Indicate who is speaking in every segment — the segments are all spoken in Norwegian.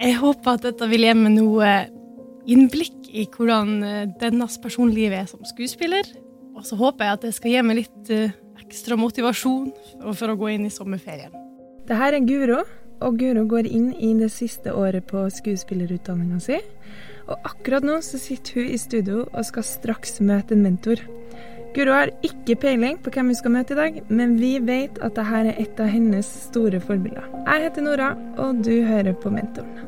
Speaker 1: Jeg håper at dette vil gi meg noe innblikk i hvordan eh, dennes personliv er som skuespiller. Og så håper jeg at det skal gi meg litt eh, ekstra motivasjon for, å gå inn i sommerferien.
Speaker 2: Det her er Guro, og Guro går inn i det siste året på skuespillerutdanninga si. Og akkurat nå så sitter hun i studio og skal straks møte en mentor. Guro har ikke peiling på hvem vi skal møte i dag, men vi vet at dette er et av hennes store forbilder. Jeg heter Nora, og du hører på Mentoren.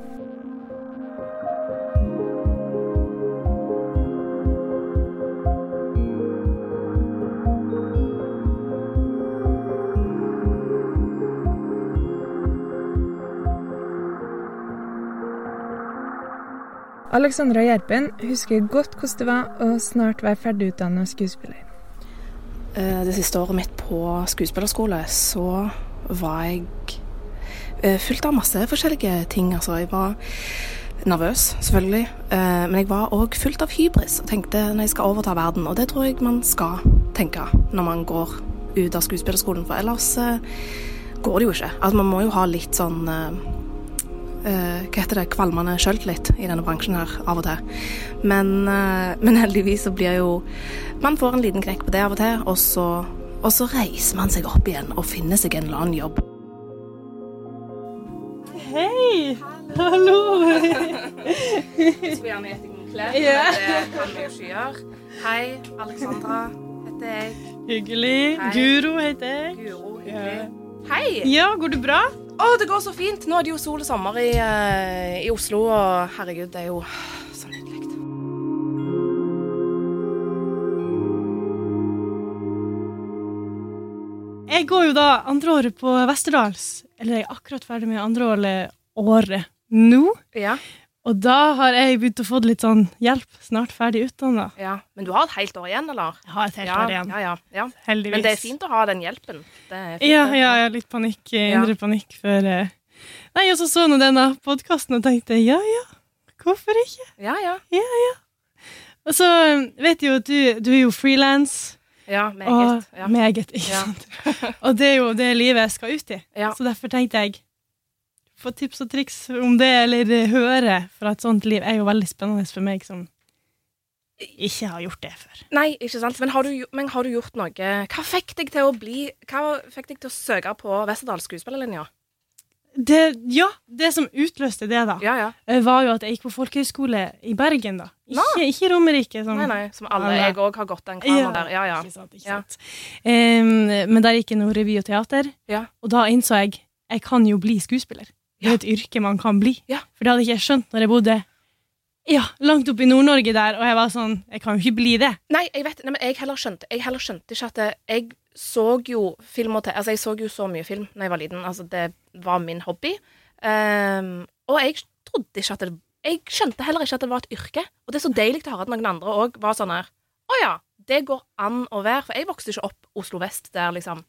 Speaker 2: Alexandra Gjerpen husker godt hvordan det var å snart være ferdigutdanna skuespiller.
Speaker 3: Eh, Det siste året mitt på skuespillerskole så var jeg fullt fylt av masse forskjellige ting. Altså, jeg var nervøs, selvfølgelig. eh, Men jeg var òg fylt av hybris og tenkte når jeg skal overta verden. Og det tror jeg man skal tenke når man går ut av skuespillerskolen, for ellers eh, går det jo ikke. Altså, man må jo ha litt sånn eh, eh, hva heter det, kvalmende sjøltillit i denne bransjen her av og til. Men, eh, men heldigvis så blir jo Man får en liten knekk på det av og til, og så, og så reiser man seg opp igjen og finner seg en eller annen jobb.
Speaker 1: Hei! Hallo!
Speaker 3: Skulle gjerne gitt deg noen klær,
Speaker 1: Ja.
Speaker 3: men det kan vi jo ikke gjøre. Hei, Alexandra heter jeg.
Speaker 1: Hyggelig.
Speaker 3: Hei.
Speaker 1: Guro heter jeg.
Speaker 3: Guro,
Speaker 1: Ja.
Speaker 3: hyggelig. Hei!
Speaker 1: Ja, går det bra?
Speaker 3: Å, det går så fint. Nå er det jo sol og sommer i, eh, i Oslo, og herregud, det er jo så nydelig.
Speaker 1: Jeg går jo da andre året på Westerdals. Eller jeg er akkurat ferdig med andre året, året nå.
Speaker 3: Ja,
Speaker 1: Og da har jeg begynt å få litt sånn hjelp. Snart ferdig utdanna.
Speaker 3: ja. Men du har et helt år igjen, eller?
Speaker 1: Jeg har et helt
Speaker 3: ja,
Speaker 1: år igjen.
Speaker 3: Ja, ja, ja.
Speaker 1: Heldigvis.
Speaker 3: Men det er fint å ha den hjelpen.
Speaker 1: Ja, ja, litt panikk, eh,
Speaker 3: Ja.
Speaker 1: indre panikk før eh. Nei, og så så nå denne podkasten og tenkte ja, ja, hvorfor ikke?
Speaker 3: Ja, ja.
Speaker 1: Og så eh, vet jeg jo at du, du er jo frilans.
Speaker 3: Ja,
Speaker 1: Og
Speaker 3: meget. Ja.
Speaker 1: meget, ikke
Speaker 3: Ja.
Speaker 1: sant? og det er jo det livet jeg skal ut i.
Speaker 3: Ja.
Speaker 1: Så derfor tenkte jeg få tips og triks om det, eller høre fra et sånt liv, er jo veldig spennende for meg som ikke har gjort det før.
Speaker 3: Nei, ikke sant. Men har, du, men har du gjort noe Hva fikk deg til å bli Hva fikk deg til å søke på Westerdals skuespillerlinja?
Speaker 1: Det, ja, det som utløste det, da,
Speaker 3: Ja, ja.
Speaker 1: eh, var jo at jeg gikk på folkehøyskole i Bergen, da. Ikke, ikke Romerike. Som,
Speaker 3: Nei, nei. Som alle.
Speaker 1: Alle.
Speaker 3: Jeg òg har gått den kranen der. Ja, ja.
Speaker 1: Ikke sant, ikke
Speaker 3: Ja.
Speaker 1: sant. Um, men der gikk jeg noe revy og teater,
Speaker 3: Ja.
Speaker 1: og da innså jeg jeg kan jo bli skuespiller. Det er et yrke man kan bli.
Speaker 3: Ja.
Speaker 1: For det hadde ikke jeg skjønt når jeg bodde ja, langt oppe i Nord-Norge der, og jeg var sånn Jeg kan jo ikke bli det.
Speaker 3: Nei, jeg vet Nei, men jeg heller skjønte Jeg heller skjønte ikke at det, Jeg så jo film og te Altså, jeg så jo så mye film da jeg var liten. Altså, det var min hobby. Um, og jeg trodde ikke at det Jeg skjønte heller ikke at det var et yrke. Og det er så deilig å høre at noen andre òg var sånn her Å ja, det går an å være. For jeg vokste ikke opp Oslo vest, der liksom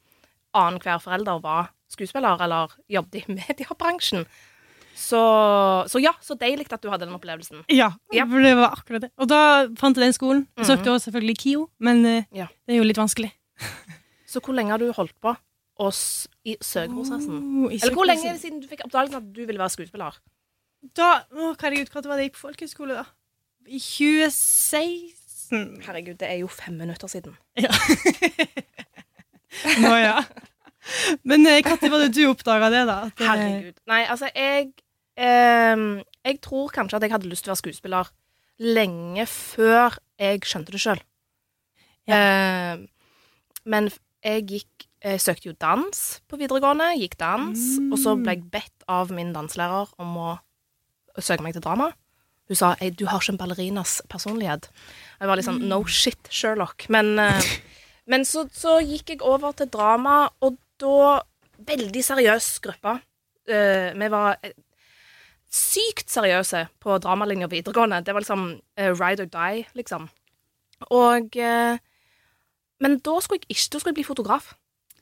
Speaker 3: annenhver forelder var skuespiller eller jobbet i mediebransjen. Så, så ja, så deilig at du hadde den opplevelsen.
Speaker 1: Ja,
Speaker 3: Ja.
Speaker 1: det var akkurat det. Og da fant jeg den skolen. Jeg
Speaker 3: Mhm.
Speaker 1: søkte også selvfølgelig KIO, men eh,
Speaker 3: Ja.
Speaker 1: det er jo litt vanskelig.
Speaker 3: Så hvor lenge har du holdt på oss i søkeprosessen?
Speaker 1: Oh,
Speaker 3: Eller hvor lenge siden du fikk oppdagelsen at du ville være skuespiller?
Speaker 1: Da, å, herregud, hva var det jeg gikk på folkehøyskole, da? I 2016.
Speaker 3: Herregud, det er jo fem minutter siden.
Speaker 1: Ja. Nå, ja. Men når var det du oppdaga det, da? Det-
Speaker 3: Herregud. Nei, altså, jeg eh, Jeg tror kanskje at jeg hadde lyst til å være skuespiller lenge før jeg skjønte det sjøl. men jeg gikk Jeg søkte jo dans på videregående, gikk dans, og så ble jeg bedt av min danselærer om å søke meg til drama. Hun sa «Ei, du har ikke en ballerinas personlighet. Jeg var litt sånn no shit, Sherlock. Men, eh, men så, så gikk jeg over til drama, og da Veldig seriøs gruppe. Uh, vi var eh, sykt seriøse på dramalinja videregående. Det var liksom uh, ride or die, liksom. Og uh, Men da skulle jeg ikke Da skulle jeg bli fotograf.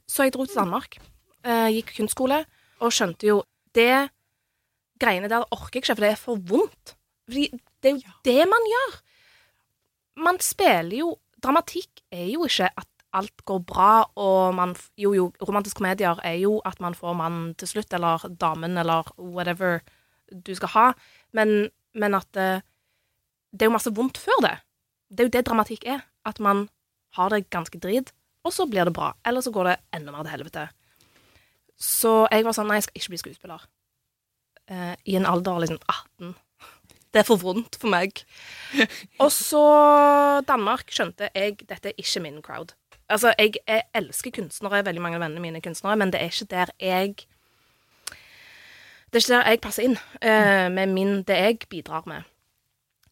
Speaker 3: Så jeg dro til Danmark. gikk kunstskole og skjønte jo Det greiene der orker jeg ikke, for det er for vondt. Fordi det er jo det man gjør. Man spiller jo Dramatikk er jo ikke at alt går bra, og man Jo, jo, romantiske komedier er jo at man får mannen til slutt, eller damen, eller whatever du skal ha, men, men at det, det er jo masse vondt før det. Det er jo det dramatikk er. At man har det ganske drit, og så blir det bra. Eller så går det enda mer til helvete. Så jeg var sånn Nei, jeg skal ikke bli skuespiller. Eh, I en alder av liksom 18. Det er for vondt for meg. Og så Danmark skjønte jeg dette er ikke min crowd. Altså, jeg, jeg elsker kunstnere, veldig mange av vennene mine er kunstnere, men det er ikke der jeg Det er ikke der jeg passer inn uh, med min, det jeg bidrar med.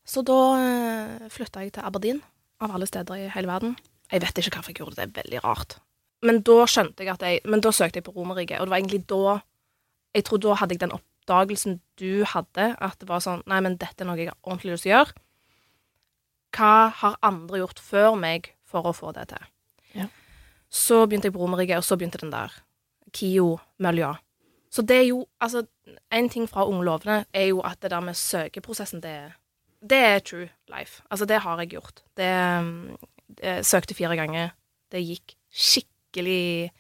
Speaker 3: Så da uh, flytta jeg til Aberdeen, av alle steder i hele verden. Jeg vet ikke hvorfor jeg gjorde det, det er veldig rart. Men da skjønte jeg at jeg Men da søkte jeg på Romerriket, og det var egentlig da Jeg tror da hadde jeg den oppdagelsen du hadde, at det var sånn Nei, men dette er noe jeg har ordentlig lyst til å gjøre. Hva har andre gjort før meg for å få det til? Så begynte jeg på Romerike, og så begynte den der KIO-mølja. Så det er jo Altså, en ting fra Unge lovende er jo at det der med søkeprosessen, det er det er true life. Altså, det har jeg gjort. Det, jeg søkte fire ganger. Det gikk skikkelig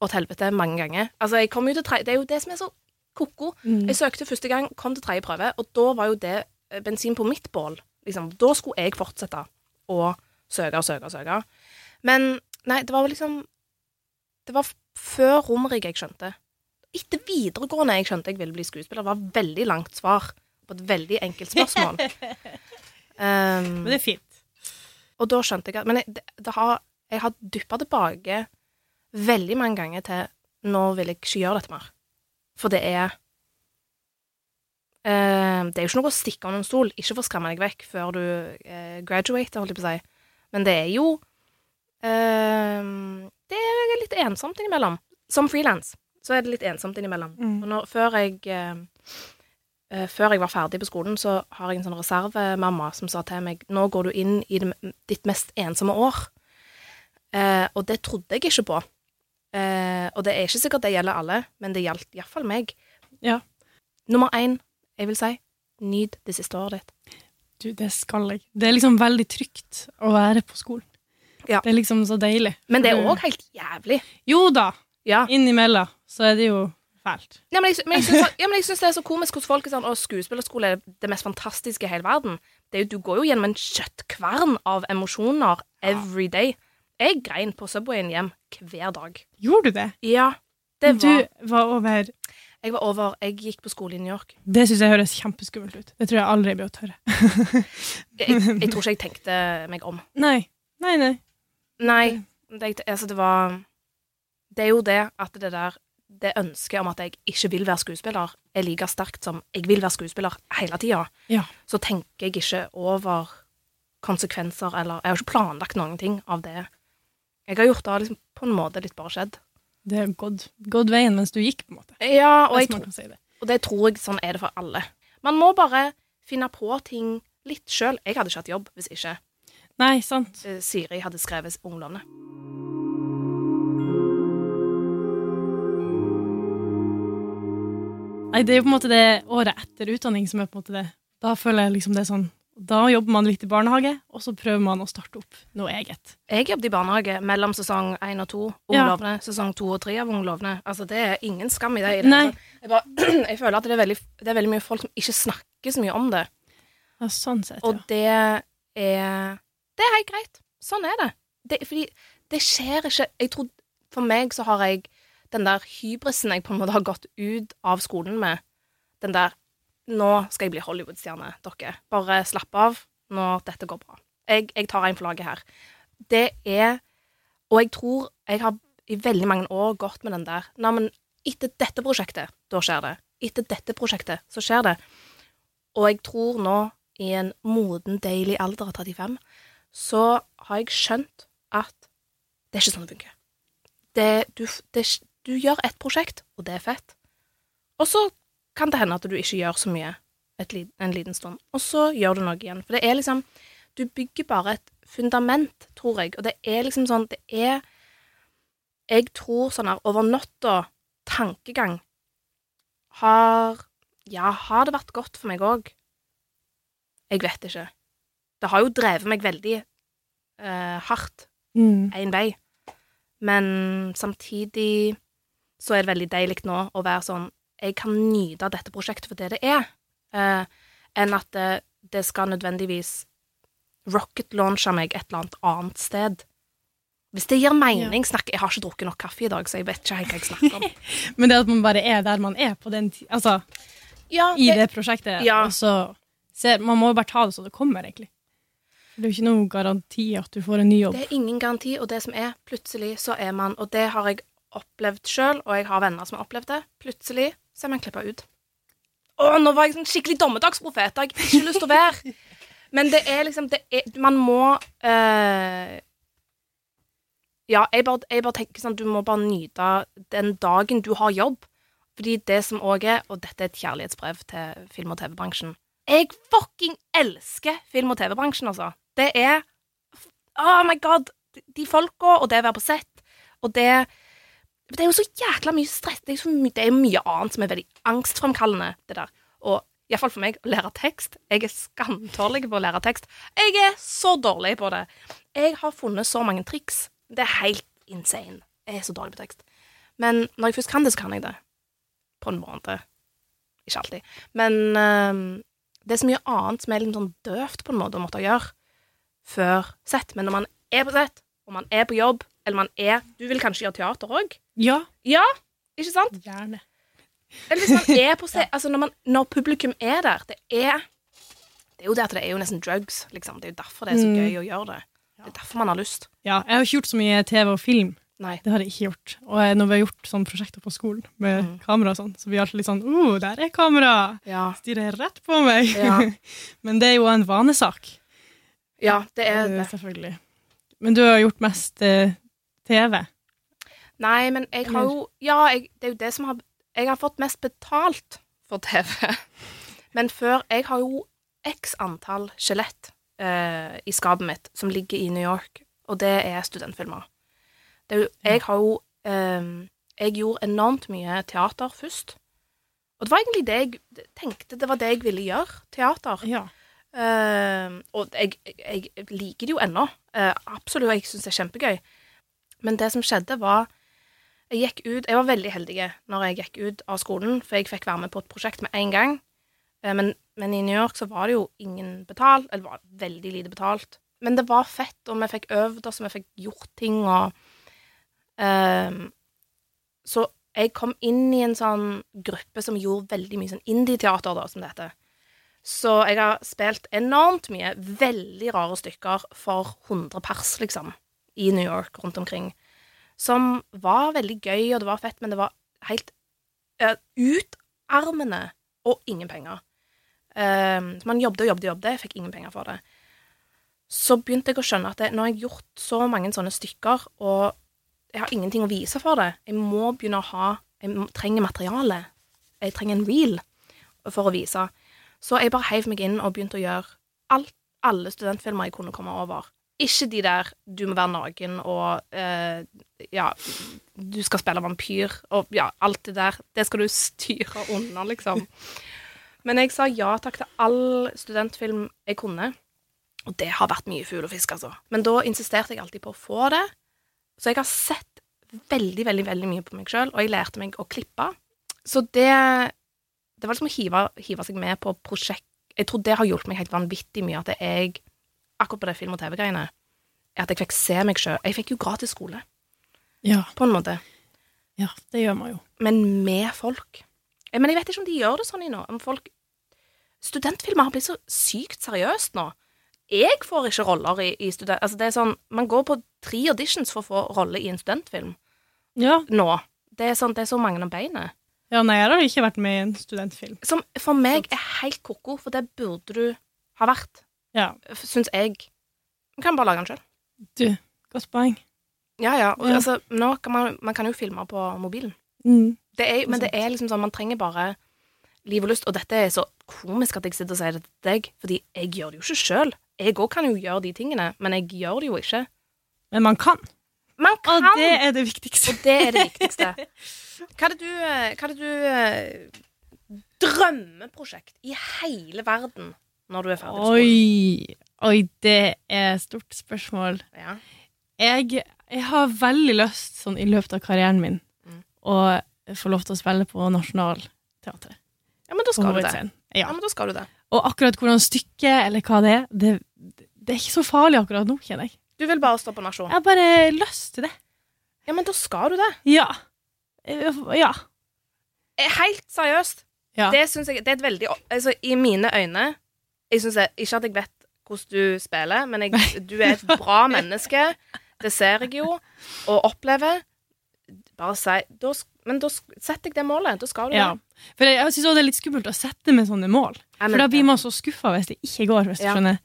Speaker 3: åt helvete mange ganger. Altså, jeg kom jo til tre, Det er jo det som er så ko-ko.
Speaker 1: Mm.
Speaker 3: Jeg søkte første gang, kom til tredje prøve, og da var jo det eh, bensin på mitt bål. Liksom. Da skulle jeg fortsette å søke og søke og søke. Men nei, det var liksom Det var før Romerike jeg skjønte. Etter videregående jeg skjønte jeg ville bli skuespiller. Det var veldig langt svar på et veldig enkelt spørsmål. um,
Speaker 1: Men det er fint.
Speaker 3: og da skjønte jeg at Men jeg, det, det har, jeg har dyppa tilbake veldig mange ganger til nå vil jeg ikke gjøre dette mer. For det er Uh, Det er jo ikke noe å stikke under en stol. Ikke for å skremme deg vekk før du uh, graduater, holdt jeg på å si. Men det er jo eh, Det er litt ensomt innimellom. Som frilans så er det litt ensomt innimellom.
Speaker 1: Mm.
Speaker 3: Når, før jeg eh, før jeg var ferdig på skolen, så har jeg en sånn reservemamma som sa til meg nå går du inn i det, ditt mest ensomme år. Uh, og det trodde jeg ikke på. Og det er ikke sikkert det gjelder alle, men det gjaldt iallfall meg.
Speaker 1: Ja.
Speaker 3: Nummer én, jeg vil si, nyt det siste året ditt.
Speaker 1: Du, det skal jeg. Det er liksom veldig trygt å være på skolen.
Speaker 3: Ja.
Speaker 1: Det er liksom så deilig.
Speaker 3: Men det er òg helt jævlig.
Speaker 1: Jo da,
Speaker 3: Ja.
Speaker 1: innimellom så er det jo fælt.
Speaker 3: Ja, men jeg, men jeg syns, ja, det er så komisk hvordan folk er sånn Å, skuespillerskole er det mest fantastiske i hele verden. Det er jo, du går jo gjennom en kjøttkvern av emosjoner every day. Jeg grein på Subwayen hjem hver dag.
Speaker 1: Gjorde du det?
Speaker 3: Ja, det var
Speaker 1: Du var over
Speaker 3: Jeg var over Jeg gikk på skole i New York.
Speaker 1: Det syns jeg høres kjempeskummelt ut. Det tror jeg aldri blir å tørre.
Speaker 3: Jeg, jeg tror ikke jeg tenkte meg om.
Speaker 1: Nei. Nei, nei.
Speaker 3: Nei, det, altså det var Det er jo det at det der Det ønsket om at jeg ikke vil være skuespiller, er like sterkt som jeg vil være skuespiller hele tida.
Speaker 1: Ja.
Speaker 3: Så tenker jeg ikke over konsekvenser eller Jeg har ikke planlagt noen ting av det. Jeg har gjort det liksom på en måte litt bare skjedd.
Speaker 1: Det er gått, gått veien mens du gikk, på en måte.
Speaker 3: Ja, og, jeg, tro-
Speaker 1: si det.
Speaker 3: og det tror jeg sånn er det for alle. Man må bare finne på ting litt sjøl. Jeg hadde ikke hatt jobb hvis ikke
Speaker 1: Nei, sant.
Speaker 3: eh, Siri hadde skrevet Unglovene.
Speaker 1: Nei, det er jo på en måte det året etter utdanning som er på en måte det. Da føler jeg liksom det er sånn Da jobber man litt i barnehage, og så prøver man å starte opp noe eget.
Speaker 3: Jeg jobbet i barnehage mellom sesong én og to.
Speaker 1: Ja.
Speaker 3: Unglovene. Sesong to og tre av Unglovene. Altså, det er ingen skam i det. i det. Jeg, bare, jeg føler at det er, veldig, det er veldig mye folk som ikke snakker så mye om det.
Speaker 1: Ja, sånn sett, ja.
Speaker 3: Og det er Det er helt greit. Sånn er det. det. Fordi det skjer ikke Jeg tror For meg så har jeg den der hybrisen jeg på en måte har gått ut av skolen med. Den der Nå skal jeg bli Hollywood-stjerne, dere. Bare slapp av. Nå, dette går bra. Jeg, jeg tar en for laget her. Det er Og jeg tror jeg har i veldig mange år gått med den der Nei, men etter dette prosjektet, da skjer det. Etter dette prosjektet, så skjer det. Og jeg tror nå, i en moden, deilig alder av 35, så har jeg skjønt at det er ikke sånn det funker. Det, du, det, du gjør et prosjekt, og det er fett. Og så kan det hende at du ikke gjør så mye et, en liten stund, og så gjør du noe igjen. For det er liksom Du bygger bare et fundament, tror jeg, og det er liksom sånn Det er Jeg tror sånn her over natta tankegang har Ja, har det vært godt for meg òg? Jeg vet ikke. Det har jo drevet meg veldig eh, hardt
Speaker 1: Mm.
Speaker 3: vei, men samtidig så er det veldig deilig nå å være sånn jeg kan nyte dette prosjektet for det det er, eh, enn at det, det skal nødvendigvis rocket-launche meg et eller annet annet sted. Hvis det gir mening snakker, Jeg har ikke drukket nok kaffe i dag, så jeg vet ikke helt hva jeg snakker om.
Speaker 1: Men det at man bare er der man er på den altså,
Speaker 3: Ja,
Speaker 1: i det prosjektet,
Speaker 3: Ja.
Speaker 1: og så ser, Man må jo bare ta det så det kommer, egentlig. Det er jo ikke noen garanti at du får en ny jobb.
Speaker 3: Det er ingen garanti, og det som er, plutselig så er man Og det har jeg opplevd sjøl, og jeg har venner som har opplevd det. Plutselig så er man klippa ut. Å, nå var jeg sånn skikkelig dommedagsprofet. Jeg har ikke lyst til å være. Men det er liksom det er, Man må øh, Ja, jeg bare, jeg bare tenker sånn Du må bare nyte den dagen du har jobb. Fordi det som òg er, og dette er et kjærlighetsbrev til film- og TV-bransjen Jeg fucking elsker film- og TV-bransjen, altså. Det er Oh my god! De folka, og det å være på sett, og det Det er jo så jækla mye stress. Det er jo så my det er mye annet som er veldig angstfremkallende, det der. Og iallfall for meg, å lære tekst. Jeg er skamdårlig på å lære tekst. Jeg er så dårlig på det. Jeg har funnet så mange triks. Det er helt insane. Jeg er så dårlig på tekst. Men når jeg først kan det, så kan jeg det. På en måte. Ikke alltid. Men øhm, det er så mye annet som er litt sånn døvt på en måte å måtte gjøre før sett. Men når man er på sett, og man er på jobb, eller man er Du vil kanskje gjøre teater òg?
Speaker 1: Ja,
Speaker 3: Ja, ikke sant?
Speaker 1: gjerne.
Speaker 3: Eller hvis man er på sett Altså, når, man, når publikum er der, det er Det er jo det at det er jo nesten drugs, liksom. Det er jo derfor det er så
Speaker 1: Mm.
Speaker 3: gøy å gjøre det. Det er derfor man har lyst.
Speaker 1: Ja, jeg har ikke gjort så mye TV og film.
Speaker 3: Nei.
Speaker 1: Det har jeg ikke gjort. Og når vi har gjort sånne prosjekter på skolen med
Speaker 3: Mm.
Speaker 1: kamera og sånn, så blir jeg alltid litt sånn Å, der er kamera!
Speaker 3: Ja.
Speaker 1: Stirrer rett på meg.
Speaker 3: Ja.
Speaker 1: Men det er jo en vanesak.
Speaker 3: Ja, det er det.
Speaker 1: Selvfølgelig. Men du har gjort mest eh, TV.
Speaker 3: Nei, men jeg har jo Ja, jeg, det er jo det som har Jeg har fått mest betalt for TV. Men før Jeg har jo x antall skjelett eh, i skapet mitt som ligger i New York, og det er studentfilmer. Det er jo, jeg har jo eh, Jeg gjorde enormt mye teater først. Og det var egentlig det jeg tenkte det var det jeg ville gjøre. Teater.
Speaker 1: Ja.
Speaker 3: Eh, og jeg, jeg, jeg liker det jo ennå. Uh, absolutt, jeg syns det er kjempegøy. Men det som skjedde, var Jeg gikk ut Jeg var veldig heldig når jeg gikk ut av skolen, for jeg fikk være med på et prosjekt med en gang. Eh, men, men i New York så var det jo ingen betalt, eller var veldig lite betalt. Men det var fett, og vi fikk øvd oss, og vi fikk gjort ting, og ehm, Så jeg kom inn i en sånn gruppe som gjorde veldig mye sånn indie-teater, da, som det heter. Så jeg har spilt enormt mye veldig rare stykker for 100 pers, liksom, i New York rundt omkring. Som var veldig gøy, og det var fett, men det var helt uh, utarmende og ingen penger. Uh, man jobbet og jobbet og jobbet, jeg fikk ingen penger for det. Så begynte jeg å skjønne at det, nå har jeg gjort så mange sånne stykker, og jeg har ingenting å vise for det. Jeg må begynne å ha Jeg trenger materiale. Jeg trenger en reel for å vise. Så jeg bare heiv meg inn og begynte å gjøre alt, alle studentfilmer jeg kunne komme over. Ikke de der du må være naken og eh, ja, du skal spille vampyr og ja, alt det der. Det skal du styre unna, liksom. Men jeg sa ja takk til all studentfilm jeg kunne. Og det har vært mye fugl og fisk, altså. Men da insisterte jeg alltid på å få det. Så jeg har sett veldig, veldig veldig mye på meg sjøl, og jeg lærte meg å klippe. Så det Det var liksom å hive, hive seg med på prosjekt Jeg tror det har hjulpet meg helt vanvittig mye at jeg Akkurat på det film- og TV-greiene at jeg fikk se meg sjøl. Jeg fikk jo gratis skole,
Speaker 1: Ja.
Speaker 3: på en måte.
Speaker 1: ja, det gjør man jo.
Speaker 3: Men med folk. Men jeg vet ikke om de gjør det sånn i nå. Om folk Studentfilmer har blitt så sykt seriøst nå. Jeg får ikke roller i, i student... Altså, det er sånn Man går på tre auditions for å få rolle i en studentfilm
Speaker 1: Ja.
Speaker 3: nå. Det er sånn, det er så mange om beinet.
Speaker 1: Ja, nei, jeg har ikke vært med i en studentfilm.
Speaker 3: Som for meg er helt ko-ko, for det burde du ha vært,
Speaker 1: Ja.
Speaker 3: syns jeg. Man kan bare lage den sjøl.
Speaker 1: Du, godt poeng.
Speaker 3: Ja, ja. Og,
Speaker 1: Ja.
Speaker 3: Altså, nå kan man, man kan jo filme på mobilen.
Speaker 1: Mm.
Speaker 3: Det er, men det er liksom sånn, man trenger bare liv og lyst. Og dette er så komisk at jeg sitter og sier det til deg, fordi jeg gjør det jo ikke sjøl. Jeg òg kan jo gjøre de tingene, men jeg gjør det jo ikke.
Speaker 1: Men man kan.
Speaker 3: Man kan!
Speaker 1: Og det er det viktigste.
Speaker 3: Og det er det viktigste. Hva er det du, eh, hva er det du eh, Drømmeprosjekt i hele verden når du er ferdig på skolen?
Speaker 1: Oi, oi, det er et stort spørsmål.
Speaker 3: Ja.
Speaker 1: Jeg, jeg har veldig lyst, sånn i løpet av karrieren min,
Speaker 3: Mm.
Speaker 1: å få lov til å spille på Nationaltheatret.
Speaker 3: Ja, men da skal du det. Ja,
Speaker 1: Ja.
Speaker 3: men da skal du det.
Speaker 1: Og akkurat hvordan stykket, eller hva det er, det, det er ikke så farlig akkurat nå, kjenner jeg.
Speaker 3: Du vil bare stå på Nasjon.
Speaker 1: Jeg har bare lyst til det.
Speaker 3: Ja, men da skal du det.
Speaker 1: Ja. Eh, Ja.
Speaker 3: Eh, Helt seriøst.
Speaker 1: Ja.
Speaker 3: Det synes jeg Det er et veldig Altså, i mine øyne jeg synes jeg, Ikke at jeg vet hvordan du spiller, men jeg, du er et bra menneske. Det ser jeg jo, og opplever. Bare si da, Men da setter jeg det målet. Da skal du
Speaker 1: ja.
Speaker 3: det.
Speaker 1: For jeg, jeg syns det er litt skummelt å sette med sånne mål. For da blir man så skuffa hvis det ikke går, hvis du skjønner.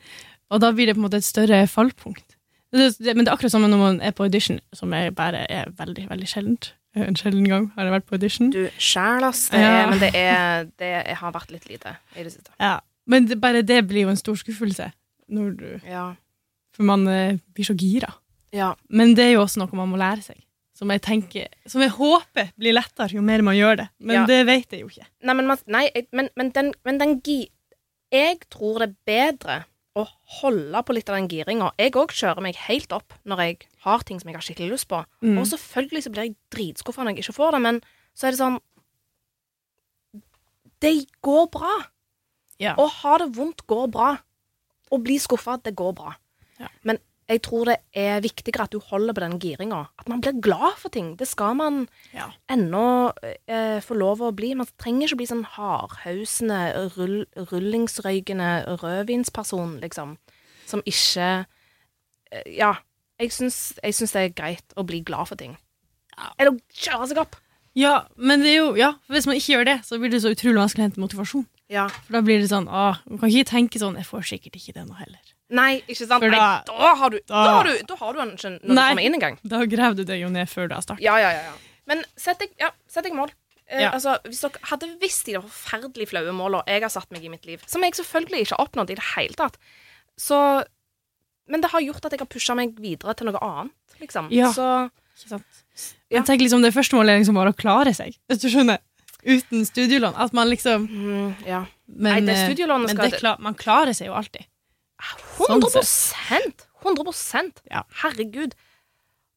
Speaker 1: Og da blir det på en måte et større fallpunkt. Det, det, men det er akkurat som når man er på audition, som er bare er veldig, veldig sjeldent. En sjelden gang har jeg vært på audition.
Speaker 3: Du sjæl, ass. Det
Speaker 1: Ja.
Speaker 3: men det, er, det har vært litt lite i det siste.
Speaker 1: Ja. Men det, bare det blir jo en stor skuffelse. Når du,
Speaker 3: Ja.
Speaker 1: for man eh, blir så gira.
Speaker 3: ja.
Speaker 1: Men det er jo også noe man må lære seg. Som jeg, tenker, som jeg håper blir lettere jo mer man gjør det. Men
Speaker 3: Ja.
Speaker 1: det vet jeg jo ikke.
Speaker 3: Nei, men, nei, men, men den, men den gi... Jeg tror det er bedre å holde på litt av den giringa. Jeg òg kjører meg helt opp når jeg har ting som jeg har skikkelig lyst på.
Speaker 1: Mm.
Speaker 3: Og selvfølgelig så blir jeg dritskuffa når jeg ikke får det, men så er det sånn Det går bra.
Speaker 1: Ja.
Speaker 3: Å ha det vondt går bra. Å bli skuffa, det går bra.
Speaker 1: Ja.
Speaker 3: Men jeg tror det er viktigere at du holder på den giringa. At man blir glad for ting. Det skal man
Speaker 1: Ja.
Speaker 3: ennå eh, få lov å bli. Man trenger ikke bli sånn hardhausende, rull, rullingsrøykende rødvinsperson, liksom. Som ikke eh, Ja. Jeg syns, jeg syns det er greit å bli glad for ting.
Speaker 1: Ja.
Speaker 3: Eller kjøre seg opp.
Speaker 1: ja, men det er jo Ja, hvis man ikke gjør det, så blir det så utrolig vanskelig å hente motivasjon.
Speaker 3: Ja.
Speaker 1: For da blir det sånn Åh, man kan ikke tenke sånn Jeg får sikkert ikke det nå heller.
Speaker 3: Nei, ikke sant?
Speaker 1: For
Speaker 3: Nei,
Speaker 1: da-
Speaker 3: da, har du, da,
Speaker 1: da-
Speaker 3: har du, da har du den ikke når du kommer inn engang.
Speaker 1: Da graver du deg jo ned før du har startet.
Speaker 3: Ja, ja, ja, ja. Men sett deg, ja, sett deg mål. Eh,
Speaker 1: Ja.
Speaker 3: altså, hvis dere hadde visst de der forferdelig flaue målene jeg har satt meg i mitt liv, som jeg selvfølgelig ikke har oppnådd i det hele tatt, så Men det har gjort at jeg har pusha meg videre til noe annet, liksom.
Speaker 1: Ja.
Speaker 3: Så
Speaker 1: Ikke sant?
Speaker 3: Ja.
Speaker 1: Men tenk liksom det første målet er liksom bare å klare seg, hvis du skjønner. Uten studielån. At man liksom
Speaker 3: mm, ja.
Speaker 1: Men,
Speaker 3: Nei, det
Speaker 1: eh,
Speaker 3: studielånet
Speaker 1: men
Speaker 3: skal
Speaker 1: det kla man klarer seg jo alltid.
Speaker 3: 100% 100
Speaker 1: Ja.
Speaker 3: Herregud.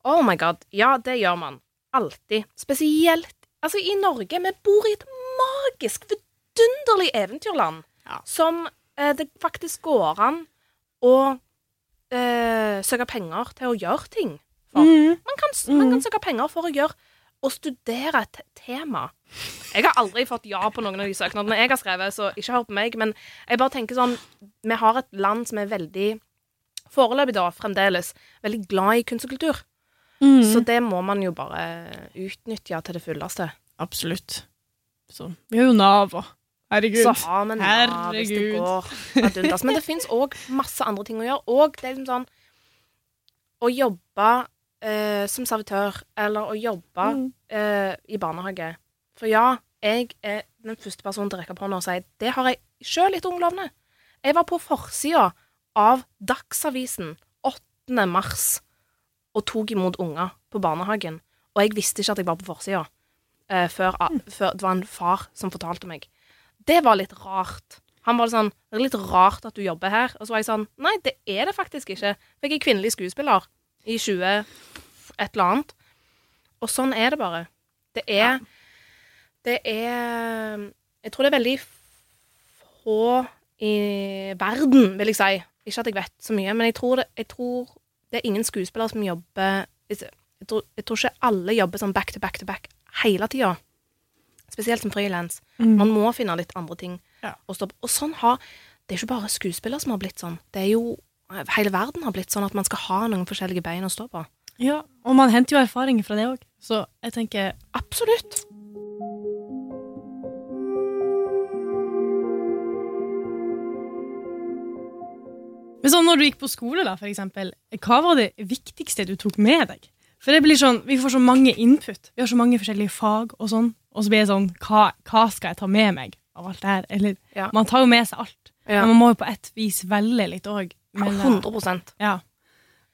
Speaker 3: Oh my god. Ja, det gjør man. Alltid. Spesielt Altså, i Norge. Vi bor i et magisk, vidunderlig eventyrland.
Speaker 1: Ja.
Speaker 3: Som eh, det faktisk går an å eh, søke penger til å gjøre ting for.
Speaker 1: Mm.
Speaker 3: Man, kan, man kan søke penger for å gjøre å studere et tema. Jeg har aldri fått ja på noen av de søknadene jeg har skrevet, så ikke hør på meg. Men jeg bare tenker sånn Vi har et land som er veldig Foreløpig, da, fremdeles, veldig glad i kunst og kultur.
Speaker 1: Mm.
Speaker 3: Så det må man jo bare utnytte til det fulleste.
Speaker 1: Absolutt. Så vi har jo Nav og Herregud.
Speaker 3: Så har vi Nav hvis det går ad undas. Men det fins òg masse andre ting å gjøre. Og det er liksom sånn Å jobbe eh, som servitør, eller å jobbe
Speaker 1: Mm.
Speaker 3: eh, i barnehage. For ja, jeg er den første personen til å rekke opp hånda og si det har jeg sjøl etter Unglovne. Jeg var på forsida av Dagsavisen 8. mars og tok imot unger på barnehagen. Og jeg visste ikke at jeg var på forsida eh, før, før det var en far som fortalte meg. Det var litt rart. Han var sånn Det er litt rart at du jobber her. Og så var jeg sånn Nei, det er det faktisk ikke. For jeg er kvinnelig skuespiller i 20 et eller annet. Og sånn er det bare. Det er Det er Jeg tror det er veldig få i verden, vil jeg si. Ikke at jeg vet så mye, men jeg tror det, jeg tror det er ingen skuespillere som jobber Jeg tror, jeg tror ikke alle jobber sånn back to back to back hele tida. Spesielt som frilans.
Speaker 1: Mm.
Speaker 3: Man må finne litt andre ting
Speaker 1: Ja.
Speaker 3: å stå på. Og sånn har Det er ikke bare skuespillere som har blitt sånn. Det er jo Hele verden har blitt sånn at man skal ha noen forskjellige bein å stå på.
Speaker 1: Ja, og man henter jo erfaringer fra det òg. Så jeg tenker
Speaker 3: Absolutt.
Speaker 1: Men sånn når du gikk på skole, da, for eksempel, hva var det viktigste du tok med deg? For det blir sånn, Vi får så mange input. Vi har så mange forskjellige fag, og sånn. Og så blir det sånn Hva, hva skal jeg ta med meg av alt det her? Eller
Speaker 3: Ja.
Speaker 1: Man tar jo med seg alt.
Speaker 3: Ja.
Speaker 1: Men man må jo på et vis velge litt òg.
Speaker 3: 100%
Speaker 1: Ja.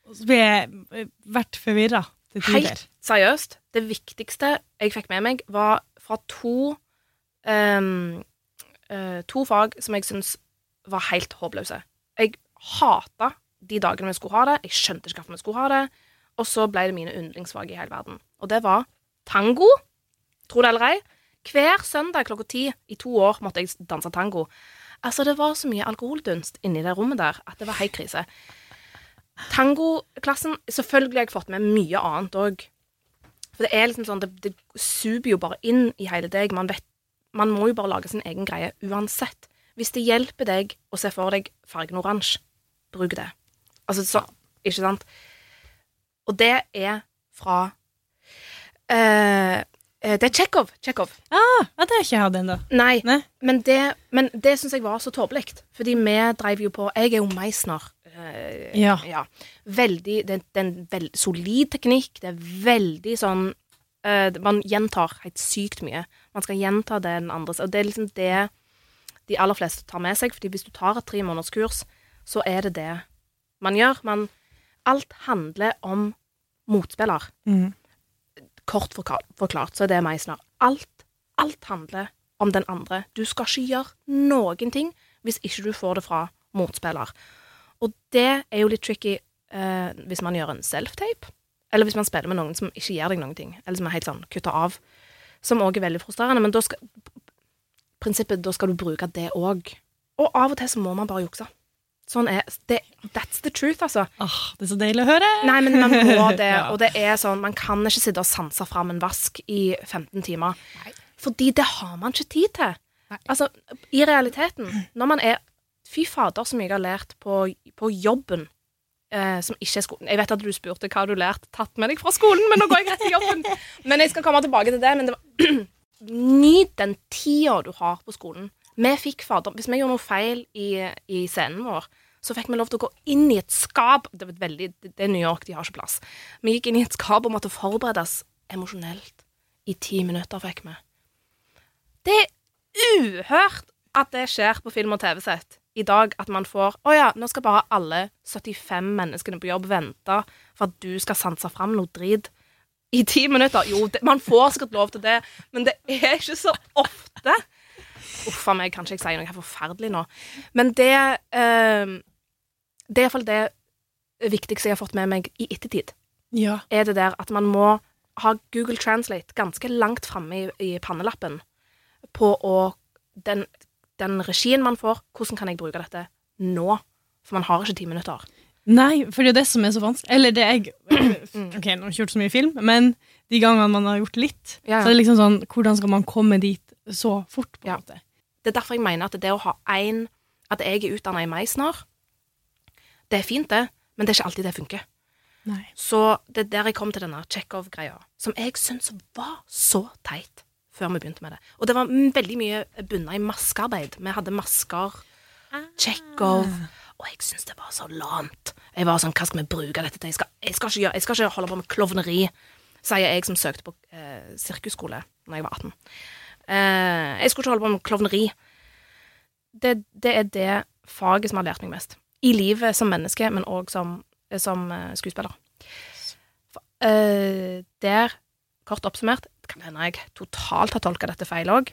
Speaker 1: Og så blir jeg eh, vært forvirra til tider.
Speaker 3: Helt seriøst. Det viktigste jeg fikk med meg, var fra to um, uh, To fag som jeg syns var helt håpløse. Jeg hata de dagene vi skulle ha det. Jeg skjønte ikke hvorfor vi skulle ha det. Og så ble det mine yndlingsfag i hele verden. Og det var tango, tro det eller ei, Hver søndag klokka ti i to år måtte jeg danse tango. Altså, det var så mye alkoholdunst inni det rommet der at det var helt krise. Tangoklassen Selvfølgelig har jeg fått med mye annet òg. For det er liksom sånn, det, det suger jo bare inn i hele deg. Man, vet, man må jo bare lage sin egen greie uansett. Hvis det hjelper deg å se for deg fargen oransje, bruk det. Altså, så, ikke sant? Og det er fra eh, Det er Tsjekhov. Tsjekhov.
Speaker 1: Ah, ja, det har jeg ikke hatt ennå.
Speaker 3: Nei,
Speaker 1: Nei.
Speaker 3: men det, men det syns jeg var så tåpelig. Fordi vi dreiv jo på Jeg er jo Meisner. Uh,
Speaker 1: Ja.
Speaker 3: Veldig Det, det er en veld, solid teknikk. Det er veldig sånn uh, Man gjentar helt sykt mye. Man skal gjenta det den andre Og det er liksom det de aller fleste tar med seg. Fordi hvis du tar et tre måneders kurs, så er det det man gjør. Man, alt handler om motspiller
Speaker 1: Mm.
Speaker 3: Kort forklart, så er det Meisner. Alt, alt handler om den andre. Du skal ikke gjøre noen ting hvis ikke du får det fra motspiller. Og det er jo litt tricky eh, hvis man gjør en self-tape, eller hvis man spiller med noen som ikke gir deg noen ting, eller som er helt sånn kutta av, som òg er veldig frustrerende. Men da skal prinsippet, da skal du bruke det òg. Og av og til så må man bare jukse. Sånn er det, That's the truth, altså.
Speaker 1: Ah, det er så deilig å høre.
Speaker 3: Nei, men man må det,
Speaker 1: Ja.
Speaker 3: og det er sånn Man kan ikke sitte og sanse fram en vask i 15 timer. Fordi det har man ikke tid til.
Speaker 1: Nei.
Speaker 3: Altså, i realiteten, når man er Fy fader, så mye jeg har lært på, på jobben. Eh, som ikke er skolen. Jeg vet at du spurte hva du lært tatt med deg fra skolen, men nå går jeg rett til jobben. Men jeg skal komme tilbake til det. Men det var Nyt den tida du har på skolen. Vi fikk fader Hvis vi gjorde noe feil i, i scenen vår, så fikk vi lov til å gå inn i et skap. Det, var veldig, det er New York, de har ikke plass. Vi gikk inn i et skap og måtte forberedes emosjonelt. I ti minutter fikk vi. Det er uhørt at det skjer på film- og TV-sett i dag. At man får Å ja, nå skal bare alle 75 menneskene på jobb vente for at du skal sanse fram noe drit i ti minutter. Jo, det, man får sikkert lov til det, men det er ikke så ofte. Uff a meg, kanskje jeg sier noe forferdelig nå. Men det eh, Det er iallfall det viktigste jeg har fått med meg i ettertid.
Speaker 1: Ja.
Speaker 3: Er det der at man må ha Google Translate ganske langt framme i, i pannelappen på å den, den regien man får, hvordan kan jeg bruke dette nå? For man har ikke ti minutter.
Speaker 1: Nei, for det er det som er så vanskelig. Eller det jeg Ok, nå har jeg ikke gjort så mye film, men de gangene man har gjort litt,
Speaker 3: Ja.
Speaker 1: så er det liksom sånn Hvordan skal man komme dit så fort, på en
Speaker 3: Ja.
Speaker 1: måte?
Speaker 3: Det er derfor jeg mener at det å ha én At jeg er utdanna i Meisner, det er fint, det, men det er ikke alltid det funker.
Speaker 1: Nei.
Speaker 3: Så det er der jeg kom til denne Tsjekhov-greia, som jeg syns var så teit før vi begynte med det. Og det var veldig mye bunna i maskearbeid. Vi hadde masker, Tsjekhov, og jeg syns det var så lamt. Jeg var sånn, hva skal vi bruke dette til? Jeg skal, jeg skal, ikke, jeg skal ikke holde på med klovneri, sier jeg som søkte på eh, sirkusskole da jeg var 18. Eh, jeg skulle ikke holde på med klovneri. Det, det er det faget som har lært meg mest. I livet som menneske, men òg som, som eh, skuespiller. For, uh, der, kort oppsummert, det kan hende jeg totalt har tolka dette feil òg,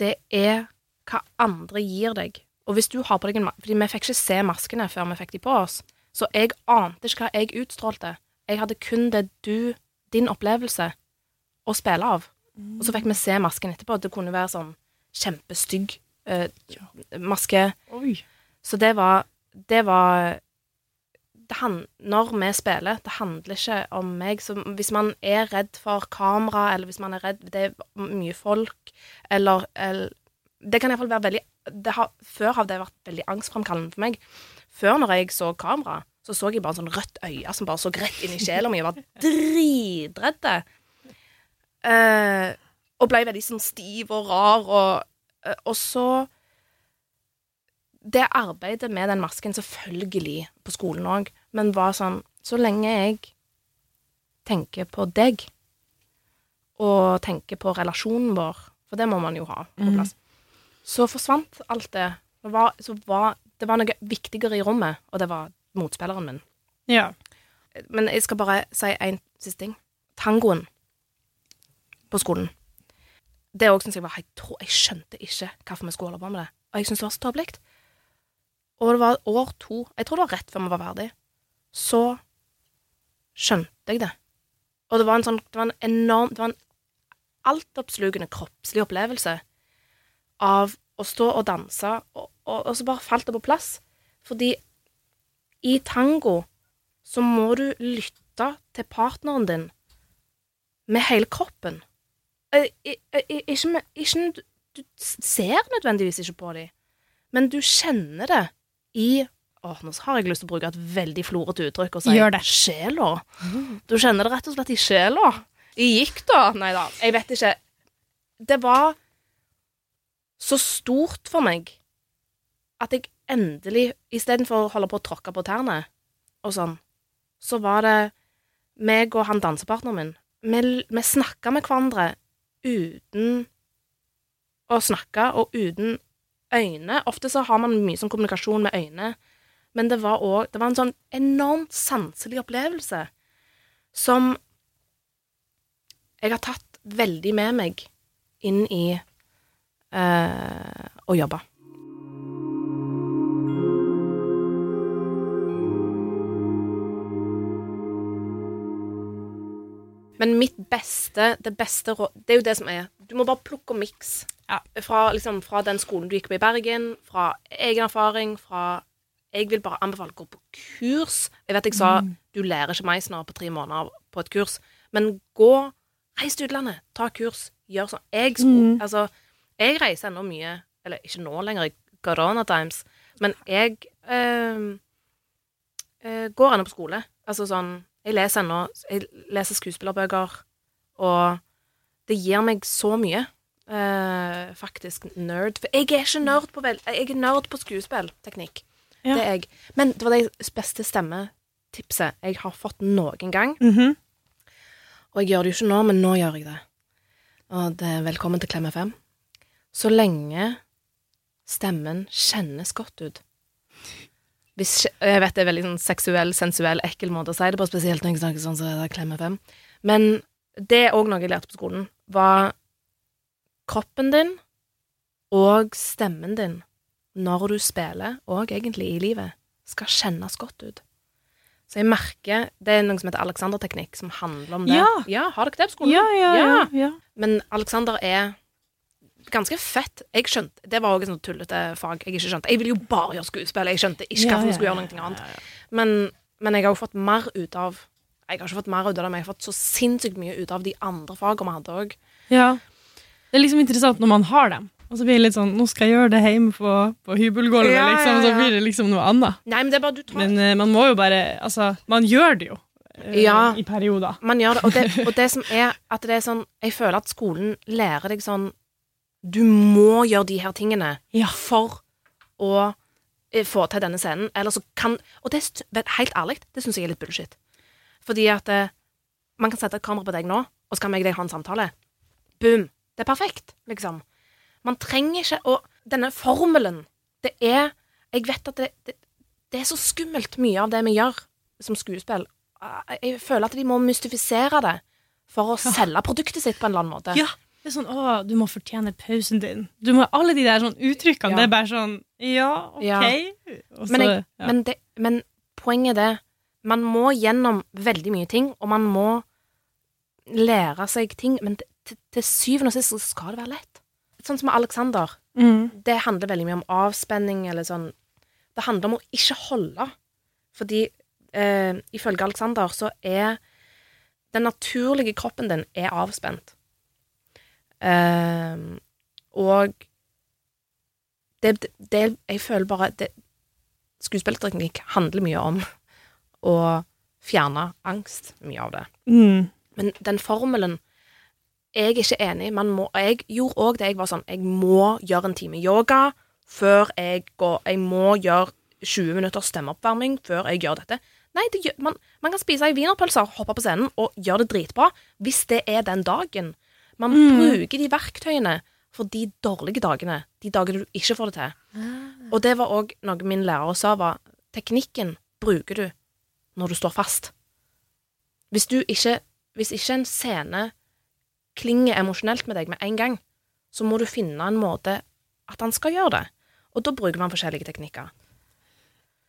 Speaker 3: det er hva andre gir deg. Og hvis du har på deg en ma- Fordi vi fikk ikke se maskene før vi fikk de på oss, så jeg ante ikke hva jeg utstrålte. Jeg hadde kun det du, din opplevelse, å spille av. Og så fikk vi se masken etterpå. Det kunne være sånn kjempestygg eh, maske.
Speaker 1: Oi.
Speaker 3: Så det var Det var det han, Når vi spiller, det handler ikke om meg. Så hvis man er redd for kamera, eller hvis man er redd Det er mye folk, eller, eller Det kan iallfall være veldig har, Før har det vært veldig angstframkallende for meg. Før, når jeg så kamera, så så jeg bare sånn rødt øye som bare så rett inn i sjela mi. Jeg var dritredd. Uh, og ble veldig sånn stiv og rar, og, uh, og så det arbeidet med den masken, selvfølgelig på skolen òg, men var sånn Så lenge jeg tenker på deg, og tenker på relasjonen vår, for det må man jo ha på
Speaker 1: plass,
Speaker 3: plass, så forsvant alt det. Det var, så var, det var noe viktigere i rommet, og det var motspilleren min.
Speaker 1: Ja.
Speaker 3: Men jeg skal bare si en siste ting. Tangoen på skolen. Det òg syns jeg var helt. Jeg skjønte ikke hvorfor vi skulle holde på med det. Og jeg syns det var så tåpelig. Og det var år to Jeg tror det var rett før vi var ferdig. Så skjønte jeg det. Og det var en sånn Det var en enorm Det var en altoppslukende kroppslig opplevelse av å stå og danse, og, og, og så bare falt det på plass. Fordi i tango så må du lytte til partneren din med hele kroppen. Eh, i- Ikke, med, ikke Du ser nødvendigvis ikke på dem, men du kjenner det i Åh, nå har jeg lyst til å bruke et veldig florete uttrykk og si
Speaker 1: Gjør det.
Speaker 3: sjela. Du kjenner det rett og slett i sjela. I gikk da? Nei da, jeg vet ikke. Det var så stort for meg at jeg endelig, istedenfor å holde på å tråkke på tærne og sånn, så var det meg og han dansepartneren min. Vi, vi snakka med hverandre uten å snakke, og uten øyne. Ofte så har man mye sånn kommunikasjon med øyne, men det var òg Det var en sånn enormt sanselig opplevelse som jeg har tatt veldig med meg inn i eh, å jobbe. Men mitt beste, det beste råd Det er jo det som er Du må bare plukke og miks.
Speaker 1: Ja.
Speaker 3: Fra, liksom, fra den skolen du gikk på i Bergen, fra egen erfaring, fra Jeg vil bare anbefale å gå på kurs. Jeg vet jeg sa du lærer ikke Meisner på tre måneder på et kurs, men gå Reis til utlandet, ta kurs, gjør sånn. Jeg, sko,
Speaker 1: Mm.
Speaker 3: altså, jeg reiser ennå mye, eller ikke nå lenger, i corona times, men jeg øh, øh, går ennå på skole. Altså sånn Jeg leser ennå Jeg leser skuespillerbøker, og det gir meg så mye. Eh, faktisk nerd. For jeg er ikke nerd på vel... Jeg er nerd på skuespillteknikk.
Speaker 1: Ja.
Speaker 3: Det er jeg. Men det var det beste stemmetipset jeg har fått noen gang.
Speaker 1: Mhm.
Speaker 3: Og jeg gjør det jo ikke nå, men nå gjør jeg det. Og det er velkommen til Klem FM. Så lenge stemmen kjennes godt ut. Hvis, jeg vet det er veldig sånn seksuell, sensuell, ekkel måte å si det på, spesielt når jeg snakker sånn som det der Klem FM. Men det er òg noe jeg lærte på skolen, var kroppen din og stemmen din når du spiller, og egentlig i livet, skal kjennes godt ut. Så jeg merker Det er noe som heter Alexander-teknikk, som handler om det.
Speaker 1: Ja.
Speaker 3: ja har dere det på skolen?
Speaker 1: Ja, ja, ja. ja.
Speaker 3: Men Alexander er ganske fett. Jeg skjønte, Det var òg et sånt tullete fag jeg ikke skjønte. Jeg ville jo bare gjøre skuespill. Jeg skjønte ikke hvorfor
Speaker 1: ja,
Speaker 3: skulle gjøre noe annet. Men, men jeg har jo fått mer ut av Jeg har ikke fått mer ut av det, men jeg har fått så sinnssykt mye ut av de andre fagene vi hadde òg.
Speaker 1: Ja. Det er liksom interessant når man har dem. Og så blir det litt sånn Nå skal jeg gjøre det hjemme på, på hybelgulvet,
Speaker 3: Ja,
Speaker 1: liksom. Og så blir det liksom noe annet.
Speaker 3: Nei, men det bare du tar
Speaker 1: Men uh, man må jo bare Altså, man gjør det jo. Uh,
Speaker 3: Ja.
Speaker 1: I perioder.
Speaker 3: Man gjør det, og det, og det som er at det er sånn Jeg føler at skolen lærer deg sånn Du må gjøre de her tingene
Speaker 1: Ja.
Speaker 3: for å eh, få til denne scenen. Eller så kan Og det, er helt ærlig, det syns jeg er litt bullshit. Fordi at uh, man kan sette et kamera på deg nå, og så kan jeg og deg ha en samtale. Boom. Det er perfekt, liksom. Man trenger ikke Og denne formelen, det er Jeg vet at det, det, det er så skummelt mye av det vi gjør som skuespill. Ah, Jeg føler at de må mystifisere det for å selge produktet sitt på en eller annen måte.
Speaker 1: Ja. Det er sånn 'Å, du må fortjene pausen din'. Du må, alle de der sånn uttrykkene.
Speaker 3: Ja.
Speaker 1: Det er bare sånn Ja, OK.
Speaker 3: Ja.
Speaker 1: Og så,
Speaker 3: Men, jeg, men, det, men poenget er det Man må gjennom veldig mye ting, og man må lære seg ting, men til, til, til syvende og sist så skal det være lett. Sånn som med Alexander.
Speaker 1: mm.
Speaker 3: Det handler veldig mye om avspenning, eller sånn Det handler om å ikke holde. Fordi eh, ifølge Alexander så er den naturlige kroppen din er avspent. Eh, og det, det Jeg føler bare det, Skuespillerteknikk handler mye om å fjerne angst, mye av det.
Speaker 1: Mm.
Speaker 3: Men den formelen Jeg er ikke enig. Man må, jeg gjorde òg det. Jeg var sånn Jeg må gjøre en time yoga før jeg går Jeg må gjøre 20 minutter stemmeoppvarming før jeg gjør dette. Nei, det gjør, man, man kan spise ei wienerpølse, hoppe på scenen og gjøre det dritbra hvis det er den dagen. Man bruker de verktøyene for de dårlige dagene. De dagene du ikke får det til. Og det var òg noe min lærer sa, var teknikken bruker du når du står fast. Hvis du ikke Hvis ikke en scene klinger emosjonelt med deg med en gang, så må du finne en måte at han skal gjøre det. Og da bruker man forskjellige teknikker.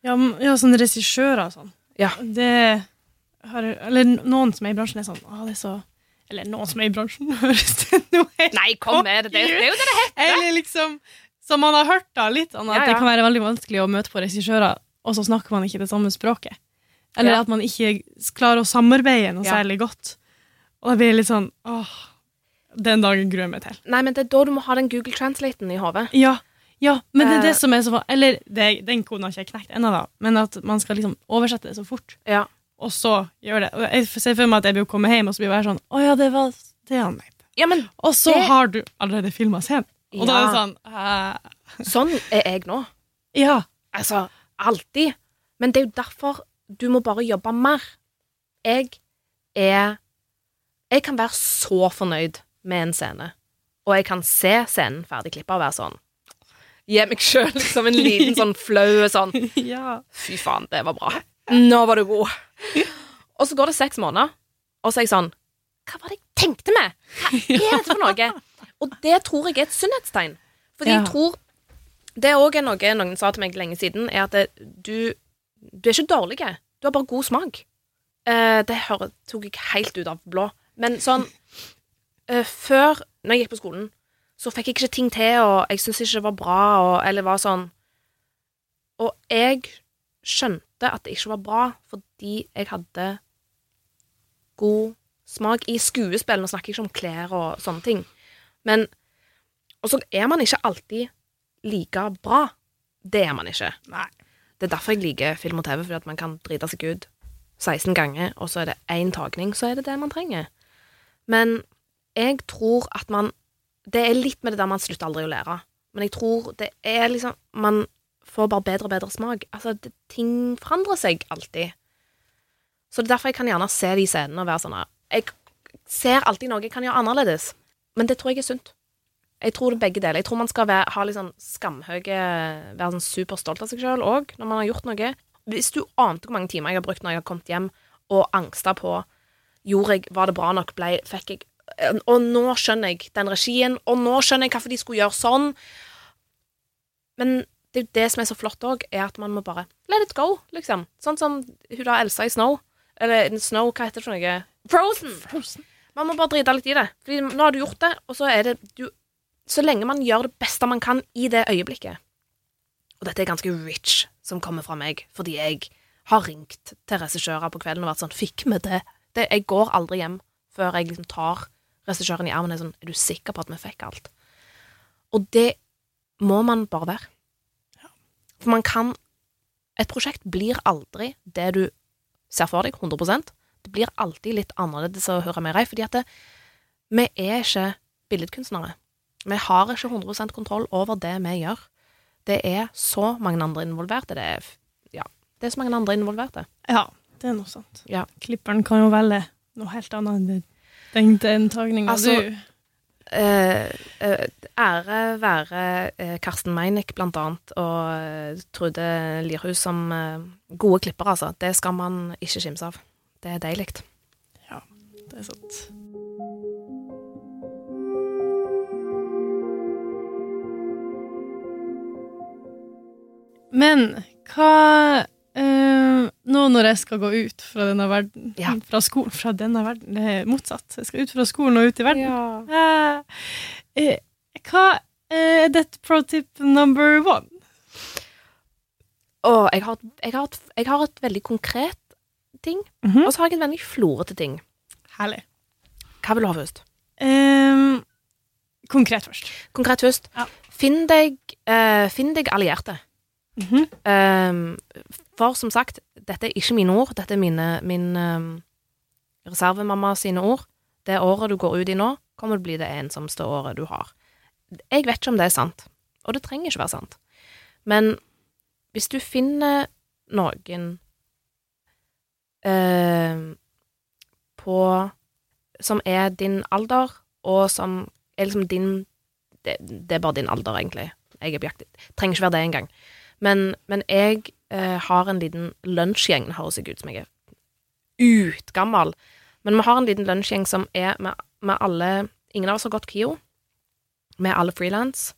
Speaker 1: Ja, ja sånn regissører og sånn.
Speaker 3: Ja.
Speaker 1: Det har Eller noen som er i bransjen, er sånn Å, det er så Eller noen som er i bransjen, høres det nå helt
Speaker 3: Nei, kom med det. Det, det er jo det det heter.
Speaker 1: Eller liksom Som man har hørt da litt, sånn at
Speaker 3: Ja, ja.
Speaker 1: det kan være veldig vanskelig å møte på regissører, og så snakker man ikke det samme språket. Eller at man ikke klarer å samarbeide noe særlig godt. Og da blir det litt sånn åh, Den dagen gruer jeg meg til.
Speaker 3: Nei, men det er da du må ha den Google Translaten i hodet.
Speaker 1: Ja, ja, men det er det
Speaker 3: Eh.
Speaker 1: som er så Eller det, den koden har ikke jeg knekt ennå, da, men at man skal liksom oversette det så fort,
Speaker 3: Ja.
Speaker 1: og så gjøre det. Og jeg ser for meg at jeg vil komme hjem og så blir jeg sånn Å ja, det var det han mente.
Speaker 3: ja, men
Speaker 1: Og så
Speaker 3: Det-
Speaker 1: har du allerede filma scenen. Og da er det sånn eh,
Speaker 3: sånn er jeg nå.
Speaker 1: Ja.
Speaker 3: Altså, alltid. Men det er jo derfor du må bare jobbe mer. Jeg er Jeg kan være så fornøyd med en scene, og jeg kan se scenen ferdig klippa og være sånn Gi meg sjøl liksom en liten sånn flau sånn
Speaker 1: ja.
Speaker 3: Fy faen, det var bra. Nå var du god. Og så går det seks måneder, og så er jeg sånn Hva var det jeg tenkte med? Hva er dette for noe? Og det tror jeg er et sunnhetstegn. Fordi
Speaker 1: Ja.
Speaker 3: jeg tror Det er òg noe noen sa til meg lenge siden, er at det, du, du er ikke dårlig. Du har bare god smak. Uh, det hører, tok jeg helt ut av blå. Men sånn Før, når jeg gikk på skolen, så fikk jeg ikke ting til, og jeg syntes ikke det var bra, og, eller var sånn Og jeg skjønte at det ikke var bra fordi jeg hadde god smak i skuespill. Nå snakker jeg ikke om klær og sånne ting. Men Og så er man ikke alltid like bra. Det er man ikke.
Speaker 1: Nei.
Speaker 3: Det er derfor jeg liker film og TV, fordi at man kan drite seg ut 16 ganger, og så er det én tagning, så er det det man trenger. Men jeg tror at man Det er litt med det der man slutter aldri å lære. Men jeg tror det er liksom Man får bare bedre og bedre smak. Altså, det, ting forandrer seg alltid. Så det er derfor jeg kan gjerne se de scenene og være sånn Jeg ser alltid noe jeg kan gjøre annerledes. Men det tror jeg er sunt. Jeg tror det er begge deler. Jeg tror man skal være, ha litt sånn skamhøye Være sånn superstolt av seg sjøl òg, når man har gjort noe. Hvis du ante hvor mange timer jeg har brukt når jeg har kommet hjem og angsta på Gjorde jeg, Var det bra nok? Ble, fikk jeg Og nå skjønner jeg den regien, og nå skjønner jeg hvorfor de skulle gjøre sånn. Men det er jo det som er så flott òg, er at man må bare let it go, liksom. Sånn som hun da Elsa i Snow. Eller Snow, hva heter det for noe? Frozen! Man må bare drite litt i det. Fordi nå har du gjort det, og så er det du, Så lenge man gjør det beste man kan i det øyeblikket Og dette er ganske rich som kommer fra meg, fordi jeg har ringt til regissører på kvelden og vært sånn Fikk vi det? det? Jeg går aldri hjem før jeg liksom tar regissøren i armen er sånn Er du sikker på at vi fikk alt? Og det må man bare være. For man kan Et prosjekt blir aldri det du ser for deg, 100% Det blir alltid litt annerledes å høre mer i, fordi at det, vi er ikke billedkunstnere. Vi har ikke 100% kontroll over det vi gjør. Det er så mange andre involverte. Det er, ja, det er så mange andre involverte.
Speaker 1: Ja, det er noe sant.
Speaker 3: Ja.
Speaker 1: Klipperen kan jo velge noe helt annet enn det- den, den tagninga
Speaker 3: Altså,
Speaker 1: du
Speaker 3: Eh, eh, ære være eh, Karsten Meinick, blant annet, og eh, Trude Lierhus som eh, gode klippere, altså. Det skal man ikke kimse av. Det er deilig.
Speaker 1: Det er sant. Men hva Nå når jeg skal gå ut fra denne verden
Speaker 3: Ja.
Speaker 1: Fra skolen Fra denne verden, det er motsatt. Jeg skal ut fra skolen og ut i verden. Ja. eh, hva er dette pro tip number one?
Speaker 3: Og jeg har, jeg, har jeg har et veldig konkret ting,
Speaker 1: Mhm.
Speaker 3: og så har jeg et veldig florete ting.
Speaker 1: Herlig.
Speaker 3: Hva vil du ha først?
Speaker 1: Um, konkret først.
Speaker 3: Konkret først.
Speaker 1: Ja.
Speaker 3: Finn deg, uh, finn deg allierte.
Speaker 1: Mhm.
Speaker 3: Ehm, for som sagt, dette er ikke mine ord, dette er mine, min um, reservemamma sine ord. Det året du går ut i nå, kommer til å bli det ensomste året du har. Jeg vet ikke om det er sant, og det trenger ikke være sant. Men hvis du finner noen ehm, på Som er din alder, og som er liksom din det, det er bare din alder, egentlig. Jeg er på jakt Trenger ikke være det engang. Men, men jeg eh, har en liten lunsjgjeng. Det høres ikke ut som jeg er utgammel. Men vi har en liten lunsjgjeng som er med, med alle Ingen av oss har gått KIO. Er alle frilans.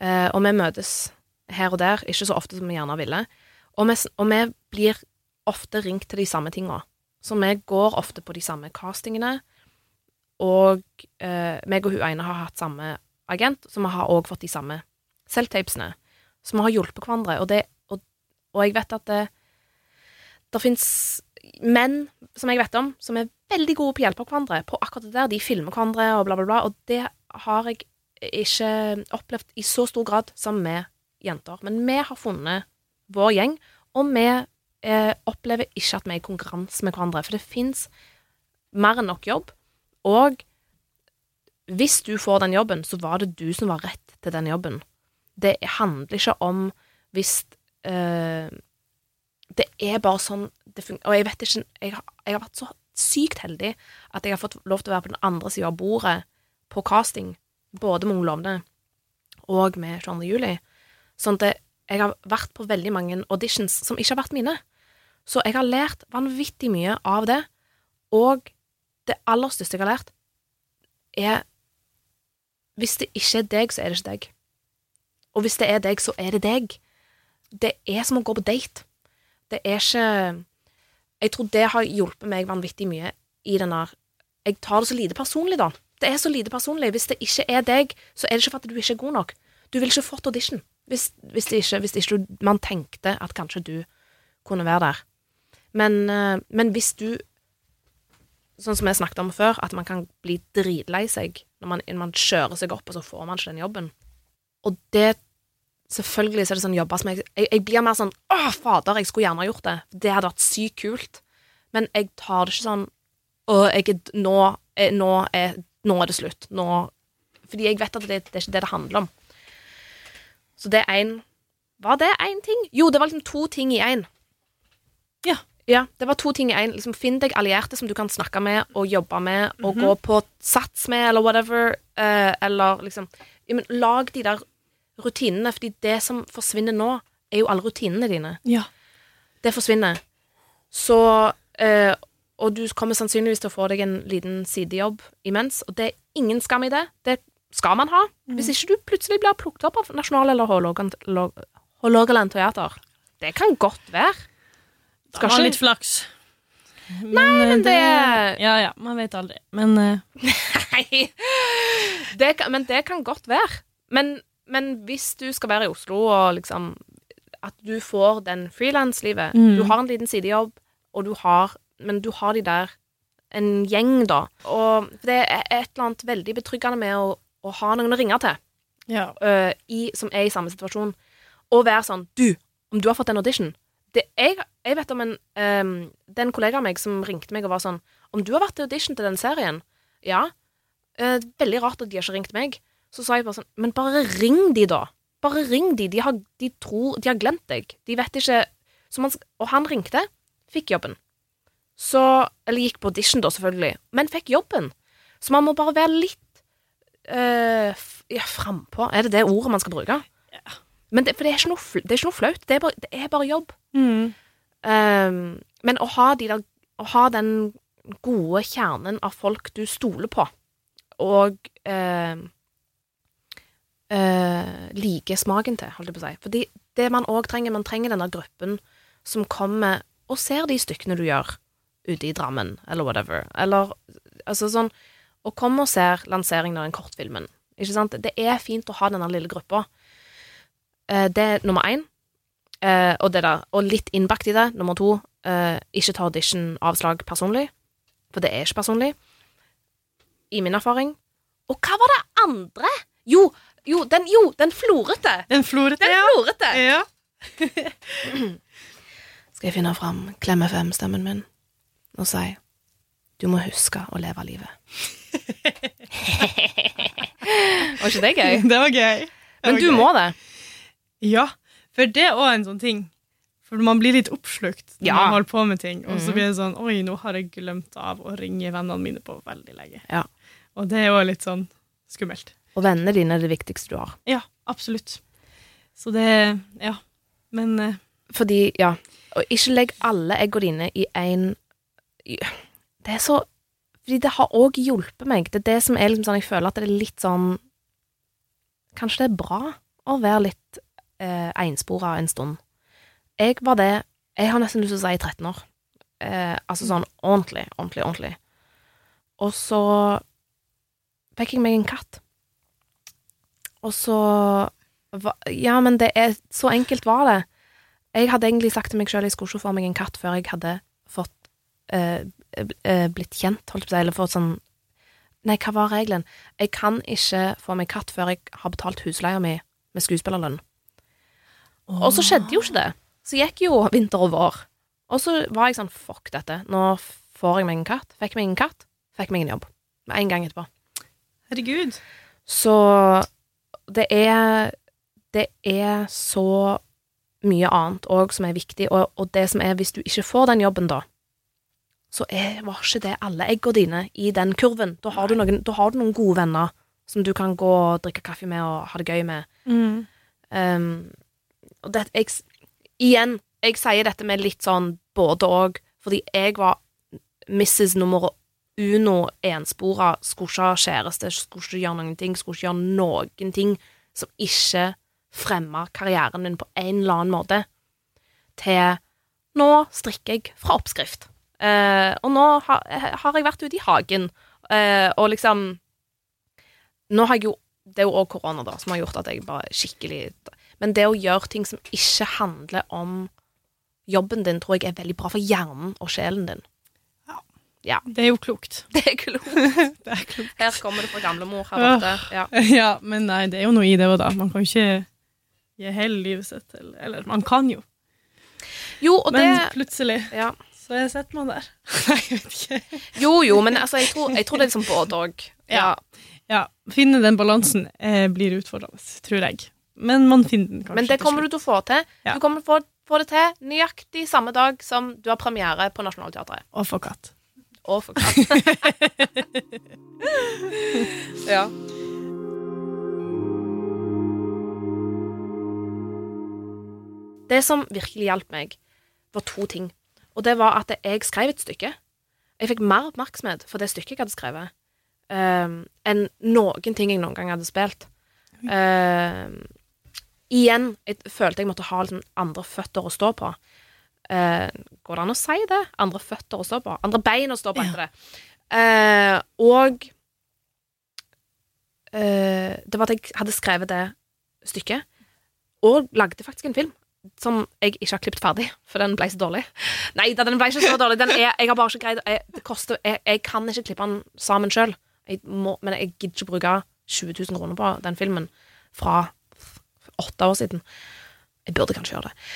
Speaker 3: Eh, og vi møtes her og der, ikke så ofte som vi gjerne ville. Og vi, og vi blir ofte ringt til de samme tinga. Så vi går ofte på de samme castingene. og eh, meg og hun ene har hatt samme agent, så vi har òg fått de samme selvtapesene. Så vi har hjulpet hverandre, og, det, og, jeg vet at det, det fins menn som jeg vet om, som er veldig gode på å hjelpe hverandre på akkurat det der. De filmer hverandre og bla, bla, bla, og det har jeg ikke opplevd i så stor grad som med jenter. Men vi har funnet vår gjeng, og vi eh, opplever ikke at vi er i konkurranse med hverandre. For det fins mer enn nok jobb, og hvis du får den jobben, så var det du som var rett til den jobben. Det handler ikke om hvis eh, Det er bare sånn det. Og jeg vet ikke jeg har, jeg har, vært så sykt heldig at jeg har fått lov til å være på den andre sida av bordet på casting, både med lovende og med 22. juli. Sånn at jeg har vært på veldig mange auditions som ikke har vært mine. Så jeg har lært vanvittig mye av det, og det aller største jeg har lært, er Hvis det ikke er deg, så er det ikke deg. Og hvis det er deg, så er det deg. Det er som å gå på date. Det er ikke Jeg tror det har hjulpet meg vanvittig mye i den der Jeg tar det så lite personlig, da. Det er så lite personlig. Hvis det ikke er deg, så er det ikke for at du ikke er god nok. Du ville ikke fått audition hvis, hvis, ikke, hvis ikke man tenkte at kanskje du kunne være der. Men, eh, men hvis du Sånn som jeg snakket om før, at man kan bli dritlei seg når man, man kjører seg opp, og så får man ikke den jobben. Og det Selvfølgelig så er det sånn jobber som jeg, jeg, jeg blir mer sånn Å, fader, jeg skulle gjerne ha gjort det. Det hadde vært sykt kult. Men jeg tar det ikke sånn Å, jeg nå, er, nå, er, nå er det slutt. Nå Fordi jeg vet at det, det er ikke det det handler om. Så det er én Var det én ting? Jo, det var liksom to ting i én.
Speaker 1: Ja.
Speaker 3: Ja, det var to ting i én. Liksom, finn deg allierte som du kan snakke med og jobbe med og
Speaker 1: Mhm.
Speaker 3: gå på sats med, eller whatever. Eh, eller liksom ja, men Lag de der rutinene, fordi det som forsvinner nå, er jo alle rutinene dine.
Speaker 1: Ja.
Speaker 3: Det forsvinner. Så eh, Og du kommer sannsynligvis til å få deg en liten sidejobb imens, og det er ingen skam i det. Det skal man ha. Hvis ikke du plutselig blir plukket opp av Nasjonal- eller Hålogaland Teater. Det kan godt være. Skal
Speaker 1: da var
Speaker 3: ikke-
Speaker 1: litt flaks. Men,
Speaker 3: men
Speaker 1: det...
Speaker 3: det-
Speaker 1: Ja, ja, man vet aldri. Men uh...
Speaker 3: Nei, det kan, men det kan godt være. Men, men hvis du skal være i Oslo og liksom At du får den frilanslivet
Speaker 1: Mm.
Speaker 3: Du har en liten sidejobb, og du har Men du har de der En gjeng, da. Og det er et eller annet veldig betryggende med å, å ha noen å ringe til
Speaker 1: ja.
Speaker 3: uh, i, som er i samme situasjon, og være sånn Du, om du har fått en audition det, jeg, jeg vet om en um, Det er en kollega av meg som ringte meg og var sånn Om du har vært i audition til den serien? Ja. Uh, veldig rart at de har ikke ringt meg. Så sa jeg bare sånn Men bare ring de, da. Bare ring de. De har, de tror, de har glemt deg. De vet ikke så man, Og han ringte. Fikk jobben. Så Eller gikk på audition, da, selvfølgelig. Men fikk jobben. Så man må bare være litt øh, ja, frampå. Er det det ordet man skal bruke? Men det, for det er, ikke noe, det er ikke noe flaut. Det er bare, det er bare jobb.
Speaker 1: Mm.
Speaker 3: Um, men å ha, de der, å ha den gode kjernen av folk du stoler på, og ehm, eh, liker smaken til, holdt jeg på å si. Fordi det man òg trenger, man trenger denne gruppen som kommer og ser de stykkene du gjør ute i Drammen, eller whatever. Eller altså sånn Og kommer og ser lanseringen av den kortfilmen. Ikke sant? Det er fint å ha denne lille gruppa. Eh, det er nummer én. Eh, og, det der, og litt innbakt i det, nummer to, eh, ikke ta audition-avslag personlig. For det er ikke personlig. I min erfaring. Og hva var det andre? Jo, jo, den, jo, den florete.
Speaker 1: Den florete,
Speaker 3: Den
Speaker 1: ja.
Speaker 3: florete.
Speaker 1: ja.
Speaker 3: Skal jeg finne fram Klem FM-stemmen min og si du må huske å leve livet. Var ikke det gøy?
Speaker 1: Det var gøy. Det
Speaker 3: Men
Speaker 1: var
Speaker 3: du
Speaker 1: gøy.
Speaker 3: må det.
Speaker 1: Ja, for det er òg en sånn ting. For man blir litt oppslukt når
Speaker 3: Ja.
Speaker 1: man holder på med ting. Og så
Speaker 3: Mhm.
Speaker 1: blir det sånn Oi, nå har jeg glemt av å ringe vennene mine på veldig lenge.
Speaker 3: Ja.
Speaker 1: Og det er òg litt sånn skummelt.
Speaker 3: Og vennene dine er det viktigste du har.
Speaker 1: Ja, absolutt. Så det Ja. Men eh,
Speaker 3: Fordi, ja Og ikke legg alle eggene dine i én Det er så Fordi det har òg hjulpet meg. Det er det som er liksom sånn Jeg føler at det er litt sånn Kanskje det er bra å være litt eh, enspora en stund. Jeg var det Jeg har nesten lyst til å si i 13 år. Eh, altså sånn ordentlig, ordentlig, ordentlig. Og så fikk jeg meg en katt. Og så Ja, men det er Så enkelt var det. Jeg hadde egentlig sagt til meg sjøl jeg skulle ikke få meg en katt før jeg hadde fått eh, eh, blitt kjent, holdt på å si, eller fått sånn Nei, hva var regelen? Jeg kan ikke få meg katt før jeg har betalt husleia mi med skuespillerlønn. Og så skjedde jo ikke det. Så gikk jo vinter og vår. Og så var jeg sånn fuck dette, nå får jeg meg en katt. Fikk meg en katt, fikk meg en jobb. Med en gang etterpå.
Speaker 1: Herregud.
Speaker 3: Så det er Det er så mye annet òg som er viktig, og, og det som er hvis du ikke får den jobben, da, så er, var ikke det alle eggene dine i den kurven. Da har, du noen, da har du noen gode venner som du kan gå og drikke kaffe med og ha det gøy med.
Speaker 1: Mm.
Speaker 3: Um, og det, jeg, igjen, jeg sier dette med litt sånn både og, fordi jeg var Mrs. nummer uno enspora, skulle ikke ha kjæreste, skulle ikke gjøre noen ting, skulle ikke gjøre noen ting som ikke fremma karrieren din på en eller annen måte, til nå strikker jeg fra oppskrift. Eh, og nå har, har jeg vært ute i hagen, eh, og liksom Nå har jeg jo Det er jo òg korona, da, som har gjort at jeg bare skikkelig Men det å gjøre ting som ikke handler om jobben din, tror jeg er veldig bra for hjernen og sjelen din.
Speaker 1: Det er jo klokt.
Speaker 3: Det er klokt.
Speaker 1: Det er klokt.
Speaker 3: Her kommer det fra gamlemor her borte. Ja.
Speaker 1: Ja, men nei, det er jo noe i det òg, da. Man kan jo ikke gi hele livet sitt til Eller man kan jo,
Speaker 3: Jo, og det
Speaker 1: men plutselig
Speaker 3: ja.
Speaker 1: så sitter man der. Nei, jeg vet ikke.
Speaker 3: Jo, jo, men altså, jeg tror, jeg tror det er liksom både òg. Ja.
Speaker 1: Ja, finne den balansen eh, blir utfordrende, tror jeg. Men man finner den kanskje
Speaker 3: Men det kommer du til å få til.
Speaker 1: Ja.
Speaker 3: Du kommer til å få, få det til nøyaktig samme dag som du har premiere på Nationaltheatret.
Speaker 1: Og få katt.
Speaker 3: Og for katt. ja. Det som virkelig hjalp meg, var to ting. Og det var at jeg skrev et stykke. Jeg fikk mer oppmerksomhet for det stykket jeg hadde skrevet, um, enn noen ting jeg noen gang hadde spilt. Um, igjen, jeg følte jeg måtte ha liksom andre føtter å stå på. Eh, går det an å si det? Andre føtter å stå på? Andre bein å stå på, etter det. Eh, og eh, det var at jeg hadde skrevet det stykket, og lagde faktisk en film som jeg ikke har klippet ferdig, for den ble så dårlig. Nei den ble ikke så dårlig. Den er, jeg har bare ikke greid jeg, Det koster jeg, jeg kan ikke klippe den sammen sjøl, men jeg gidder ikke bruke 20 000 kroner på den filmen fra åtte år siden. Jeg burde kanskje gjøre det.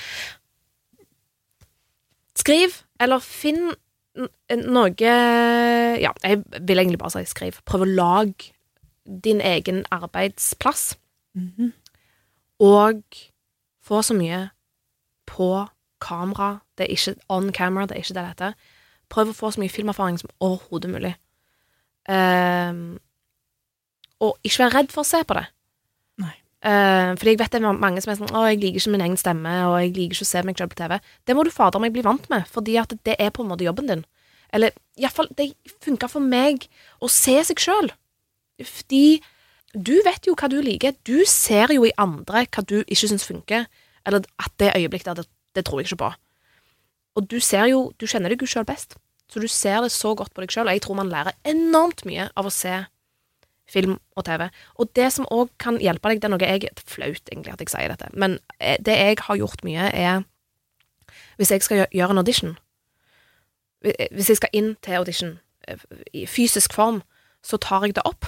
Speaker 3: Skriv, eller finn noe Ja, jeg vil egentlig bare si skriv. Prøv å lage din egen arbeidsplass, og få så mye på kamera Det er ikke on camera, det er ikke det det heter. Prøv å få så mye filmerfaring som overhodet mulig. Um, og ikke vær redd for å se på det. Eh, fordi jeg vet det er mange som er sånn 'Å, jeg liker ikke min egen stemme, og jeg liker ikke å se meg selv på TV'. Det må du fader meg bli vant med, fordi at det er på en måte jobben din. Eller iallfall, det funka for meg å se seg sjøl. Fordi du vet jo hva du liker. Du ser jo i andre hva du ikke syns funker. Eller at det øyeblikket der, det, det tror jeg ikke på. Og du ser jo Du kjenner deg jo sjøl best. Så du ser det så godt på deg sjøl, og jeg tror man lærer enormt mye av å se film og TV. Og det som òg kan hjelpe deg, det er noe jeg er flaut egentlig at jeg sier dette, men eh, det jeg har gjort mye, er Hvis jeg skal gjøre en audition eh, Hvis jeg skal inn til audition eh, i fysisk form, så tar jeg det opp.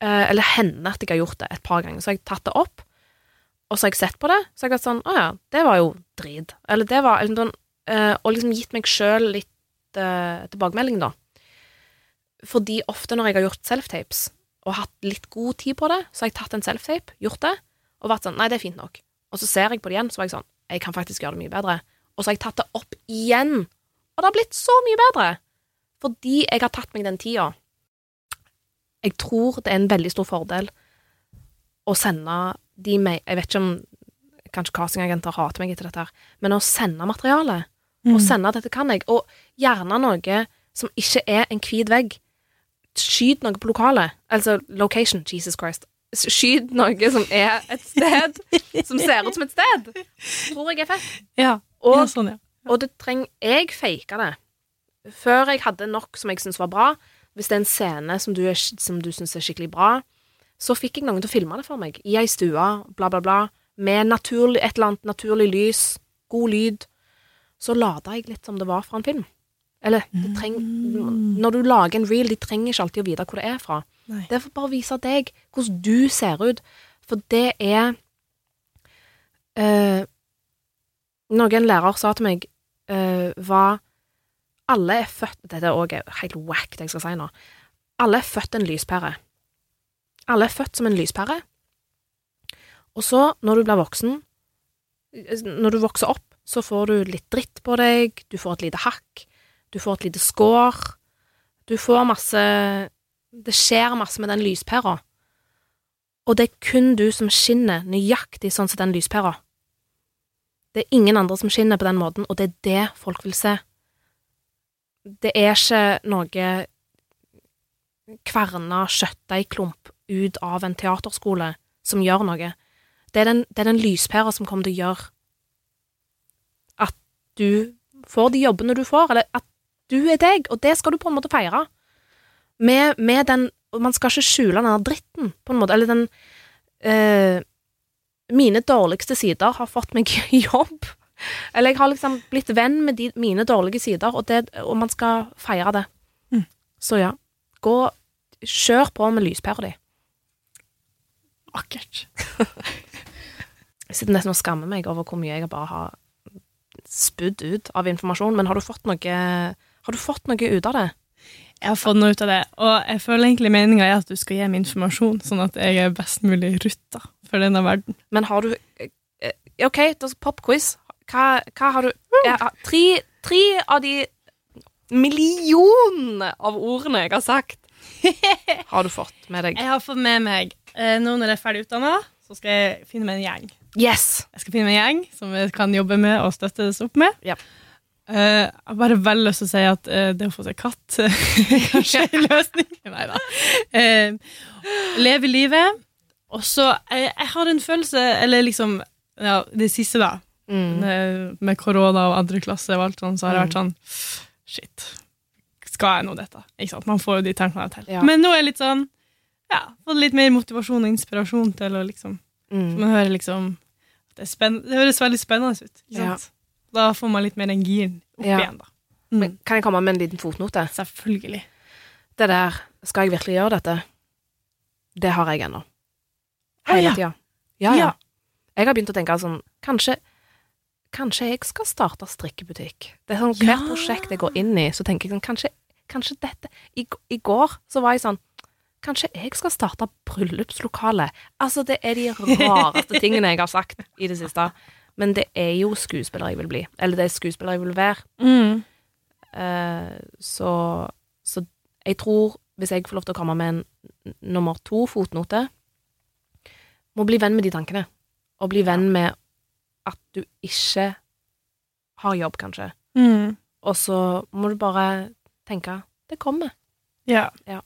Speaker 3: Eller hender at jeg har gjort det et par ganger. Så har jeg tatt det opp, og så har jeg sett på det, så har jeg vært sånn Å ja, det var jo drit. Eller det var Og liksom gitt meg sjøl litt tilbakemelding, da. Fordi ofte når jeg har gjort self-tapes, og hatt litt god tid på det, så har jeg tatt en self-tape, gjort det, og vært sånn Nei, det er fint nok. Og så ser jeg på det igjen, så var jeg sånn Jeg kan faktisk gjøre det mye bedre. Og så har jeg tatt det opp igjen, og det har blitt så mye bedre. Fordi jeg har tatt meg den tida. Jeg tror det er en veldig stor fordel å sende de meg, Jeg vet ikke om Kanskje castingagenter hater meg etter dette, her, men å sende materiale. Og sende at dette kan jeg. Og gjerne noe som ikke er en hvit vegg. Skyt noe på lokalet. Altså location, Jesus Christ. Skyt noe som er et sted, som ser ut som et sted. Tror jeg er fett.
Speaker 1: Ja,
Speaker 3: Og,
Speaker 1: ja sånn, ja.
Speaker 3: og det trenger Jeg faka det. Før jeg hadde nok som jeg syntes var bra, hvis det er en scene som du, er, som du syns er skikkelig bra, så fikk jeg noen til å filme det for meg. I ei stue, bla, bla, bla. Med naturlig, et eller annet naturlig lys, god lyd. Så lada jeg litt som det var fra en film. Eller det treng, når du lager en reel, de trenger ikke alltid å vite hvor det er fra.
Speaker 1: Nei.
Speaker 3: Det er for bare å vise deg hvordan du ser ut. For det er øh, Noe en lærer sa til meg, øh, var Alle er født Dette er også helt wack, det jeg skal si nå. Alle er født en lyspære. Alle er født som en lyspære. Og så, når du blir voksen, når du vokser opp, så får du litt dritt på deg, du får et lite hakk, du får et lite skår, du får masse Det skjer masse med den lyspæra. Og det er kun du som skinner nøyaktig sånn som den lyspæra. Det er ingen andre som skinner på den måten, og det er det folk vil se. Det er ikke noe kverna kjøttdeigklump ut av en teaterskole som gjør noe. Det er den, det er den lyspæra som kommer til å gjøre at du får de jobbene du får, eller at du er deg, og det skal du på en måte feire. Med, med den man skal ikke skjule den dritten, på en måte, eller den eh, Mine dårligste sider har fått meg jobb. Eller jeg har liksom blitt venn med de, mine dårlige sider, og, det, og man skal feire det.
Speaker 1: Mm.
Speaker 3: Så ja, gå Kjør på med lyspæra di.
Speaker 1: Vakkert.
Speaker 3: Jeg sitter nesten og skammer meg over hvor mye jeg bare har spydd ut av informasjon, men har du fått noe Har du fått noe ut av det?
Speaker 1: Jeg har fått noe ut av det, og jeg føler egentlig meninga er at du skal gi meg informasjon, sånn at jeg er best mulig rutta for denne verden.
Speaker 3: Men har du eh, OK, popquiz. Hva, hva har du har, tre, tre av de millionene av ordene jeg har sagt, har du fått med deg.
Speaker 1: Jeg har fått med meg Nå når jeg er ferdig utdanna, så skal jeg finne meg en gjeng.
Speaker 3: Yes!
Speaker 1: Jeg skal finne meg en gjeng som jeg kan jobbe med og støttes opp med.
Speaker 3: Ja.
Speaker 1: Eh, jeg bare vel lyst til å si at uh, det å få seg katt eh, kanskje er en løsning. Nei da. leve livet. Og så jeg, jeg har en følelse, eller liksom ja, det siste, da,
Speaker 3: Mm.
Speaker 1: med, korona og andre klasse og alt sånn, så har jeg vært sånn Shit, skal jeg nå dette? Ikke sant? Man får jo de tankene til.
Speaker 3: Ja.
Speaker 1: Men nå er jeg litt sånn Ja, fått litt mer motivasjon og inspirasjon til å liksom
Speaker 3: Mm.
Speaker 1: Man hører liksom det, det høres veldig spennende ut. Ikke
Speaker 3: Ja.
Speaker 1: Da får man litt mer den giren opp
Speaker 3: Ja.
Speaker 1: igjen, da. Mm.
Speaker 3: Men Kan jeg komme med en liten fotnote?
Speaker 1: Selvfølgelig.
Speaker 3: Det der Skal jeg virkelig gjøre dette? Det har jeg ennå.
Speaker 1: Hele
Speaker 3: Hele
Speaker 1: ja.
Speaker 3: tida. Ja, ja. Jeg har begynt å tenke sånn Kanskje Kanskje jeg skal starte strikkebutikk. Det er sånn Hvert prosjekt jeg går inn i, så tenker jeg sånn Kanskje, kanskje dette I, I går så var jeg sånn Kanskje jeg skal starte bryllupslokale. Altså, det er de rareste tingene jeg har sagt i det siste. Men det er jo skuespiller jeg vil bli. Eller det er skuespiller jeg vil være.
Speaker 1: Mm.
Speaker 3: Uh, så, så jeg tror, hvis jeg får lov til å komme med en nummer to fotnote Må bli venn med de tankene. Og bli venn med at du ikke har jobb, kanskje.
Speaker 1: Mm.
Speaker 3: Og så må du bare tenke det kommer.
Speaker 1: Ja.
Speaker 3: Ja.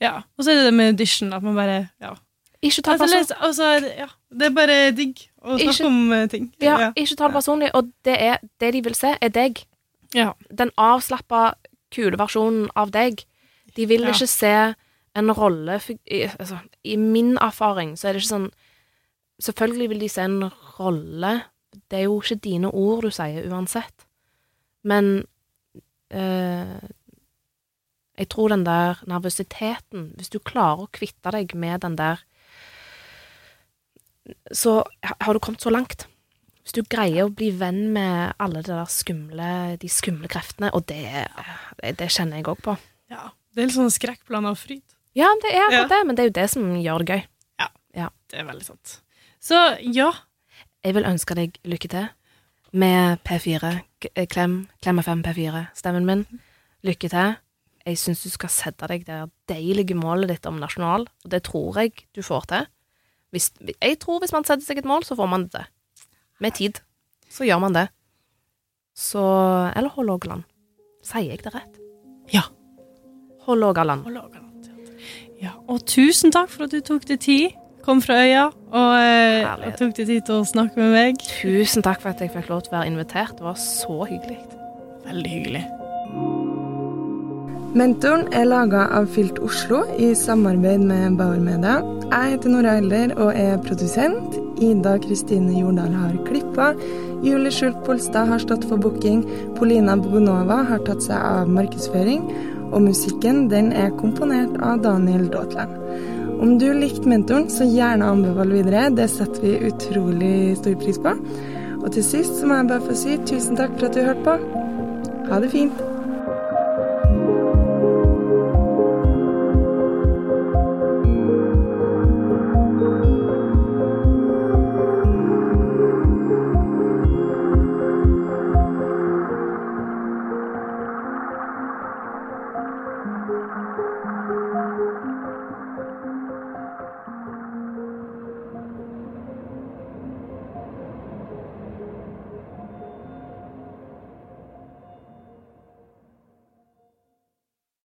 Speaker 1: ja. Og så er det det med audition, at man bare Ja.
Speaker 3: Ikke ta det
Speaker 1: Altså,
Speaker 3: personlig.
Speaker 1: altså, ja. Det er bare digg å snakke
Speaker 3: Ikke-
Speaker 1: om eh, ting.
Speaker 3: Ja, ikke ta det personlig. Og det, er, det de vil se, er deg.
Speaker 1: Ja.
Speaker 3: Den avslappa, kule versjonen av deg. De vil
Speaker 1: Ja.
Speaker 3: ikke se en rolle i, altså, I min erfaring så er det ikke sånn Selvfølgelig vil de se en rolle. Det er jo ikke dine ord du sier uansett. Men øh, jeg tror den der nervøsiteten Hvis du klarer å kvitte deg med den der Så har du kommet så langt. Hvis du greier å bli venn med alle de der skumle, de skumle kreftene, og det, det, det kjenner jeg òg på.
Speaker 1: ja. Det er litt sånn skrekkblanda fryd.
Speaker 3: Ja, det er akkurat
Speaker 1: Ja.
Speaker 3: det, men det er jo det som gjør det gøy.
Speaker 1: Ja, Det er veldig sant. Så ja.
Speaker 3: Jeg vil ønske deg lykke til med P4. K- eh, Klem, Klem FM P4, stemmen min. Lykke til. Jeg syns du skal sette deg det deilige målet ditt om nasjonal, og det tror jeg du får til. Hvis, jeg tror hvis man setter seg et mål, så får man det. Med tid. Så gjør man det. Så Eller Hålogaland. Sier jeg det rett?
Speaker 1: Ja.
Speaker 3: Hålogaland.
Speaker 1: Ja, og tusen takk for at du tok deg tid, kom fra øya og, eh, og tok deg tid til å snakke med meg.
Speaker 3: Tusen takk for at jeg fikk lov til å være invitert. Det var så hyggelig.
Speaker 1: Veldig hyggelig.
Speaker 2: Mentoren er laga av Fylt Oslo i samarbeid med Bauer Media. Jeg heter Nora Elder og er produsent. Ida Kristine Jordal har klippa. Julie Skjult Polstad har stått for booking. Polina Bogunova har tatt seg av markedsføring. Og musikken den er komponert av Daniel Daatland. Om du likte mentoren, så gjerne anbefal videre. Det setter vi utrolig stor pris på. Og til sist så må jeg bare få si tusen takk for at du hørte på. Ha det fint.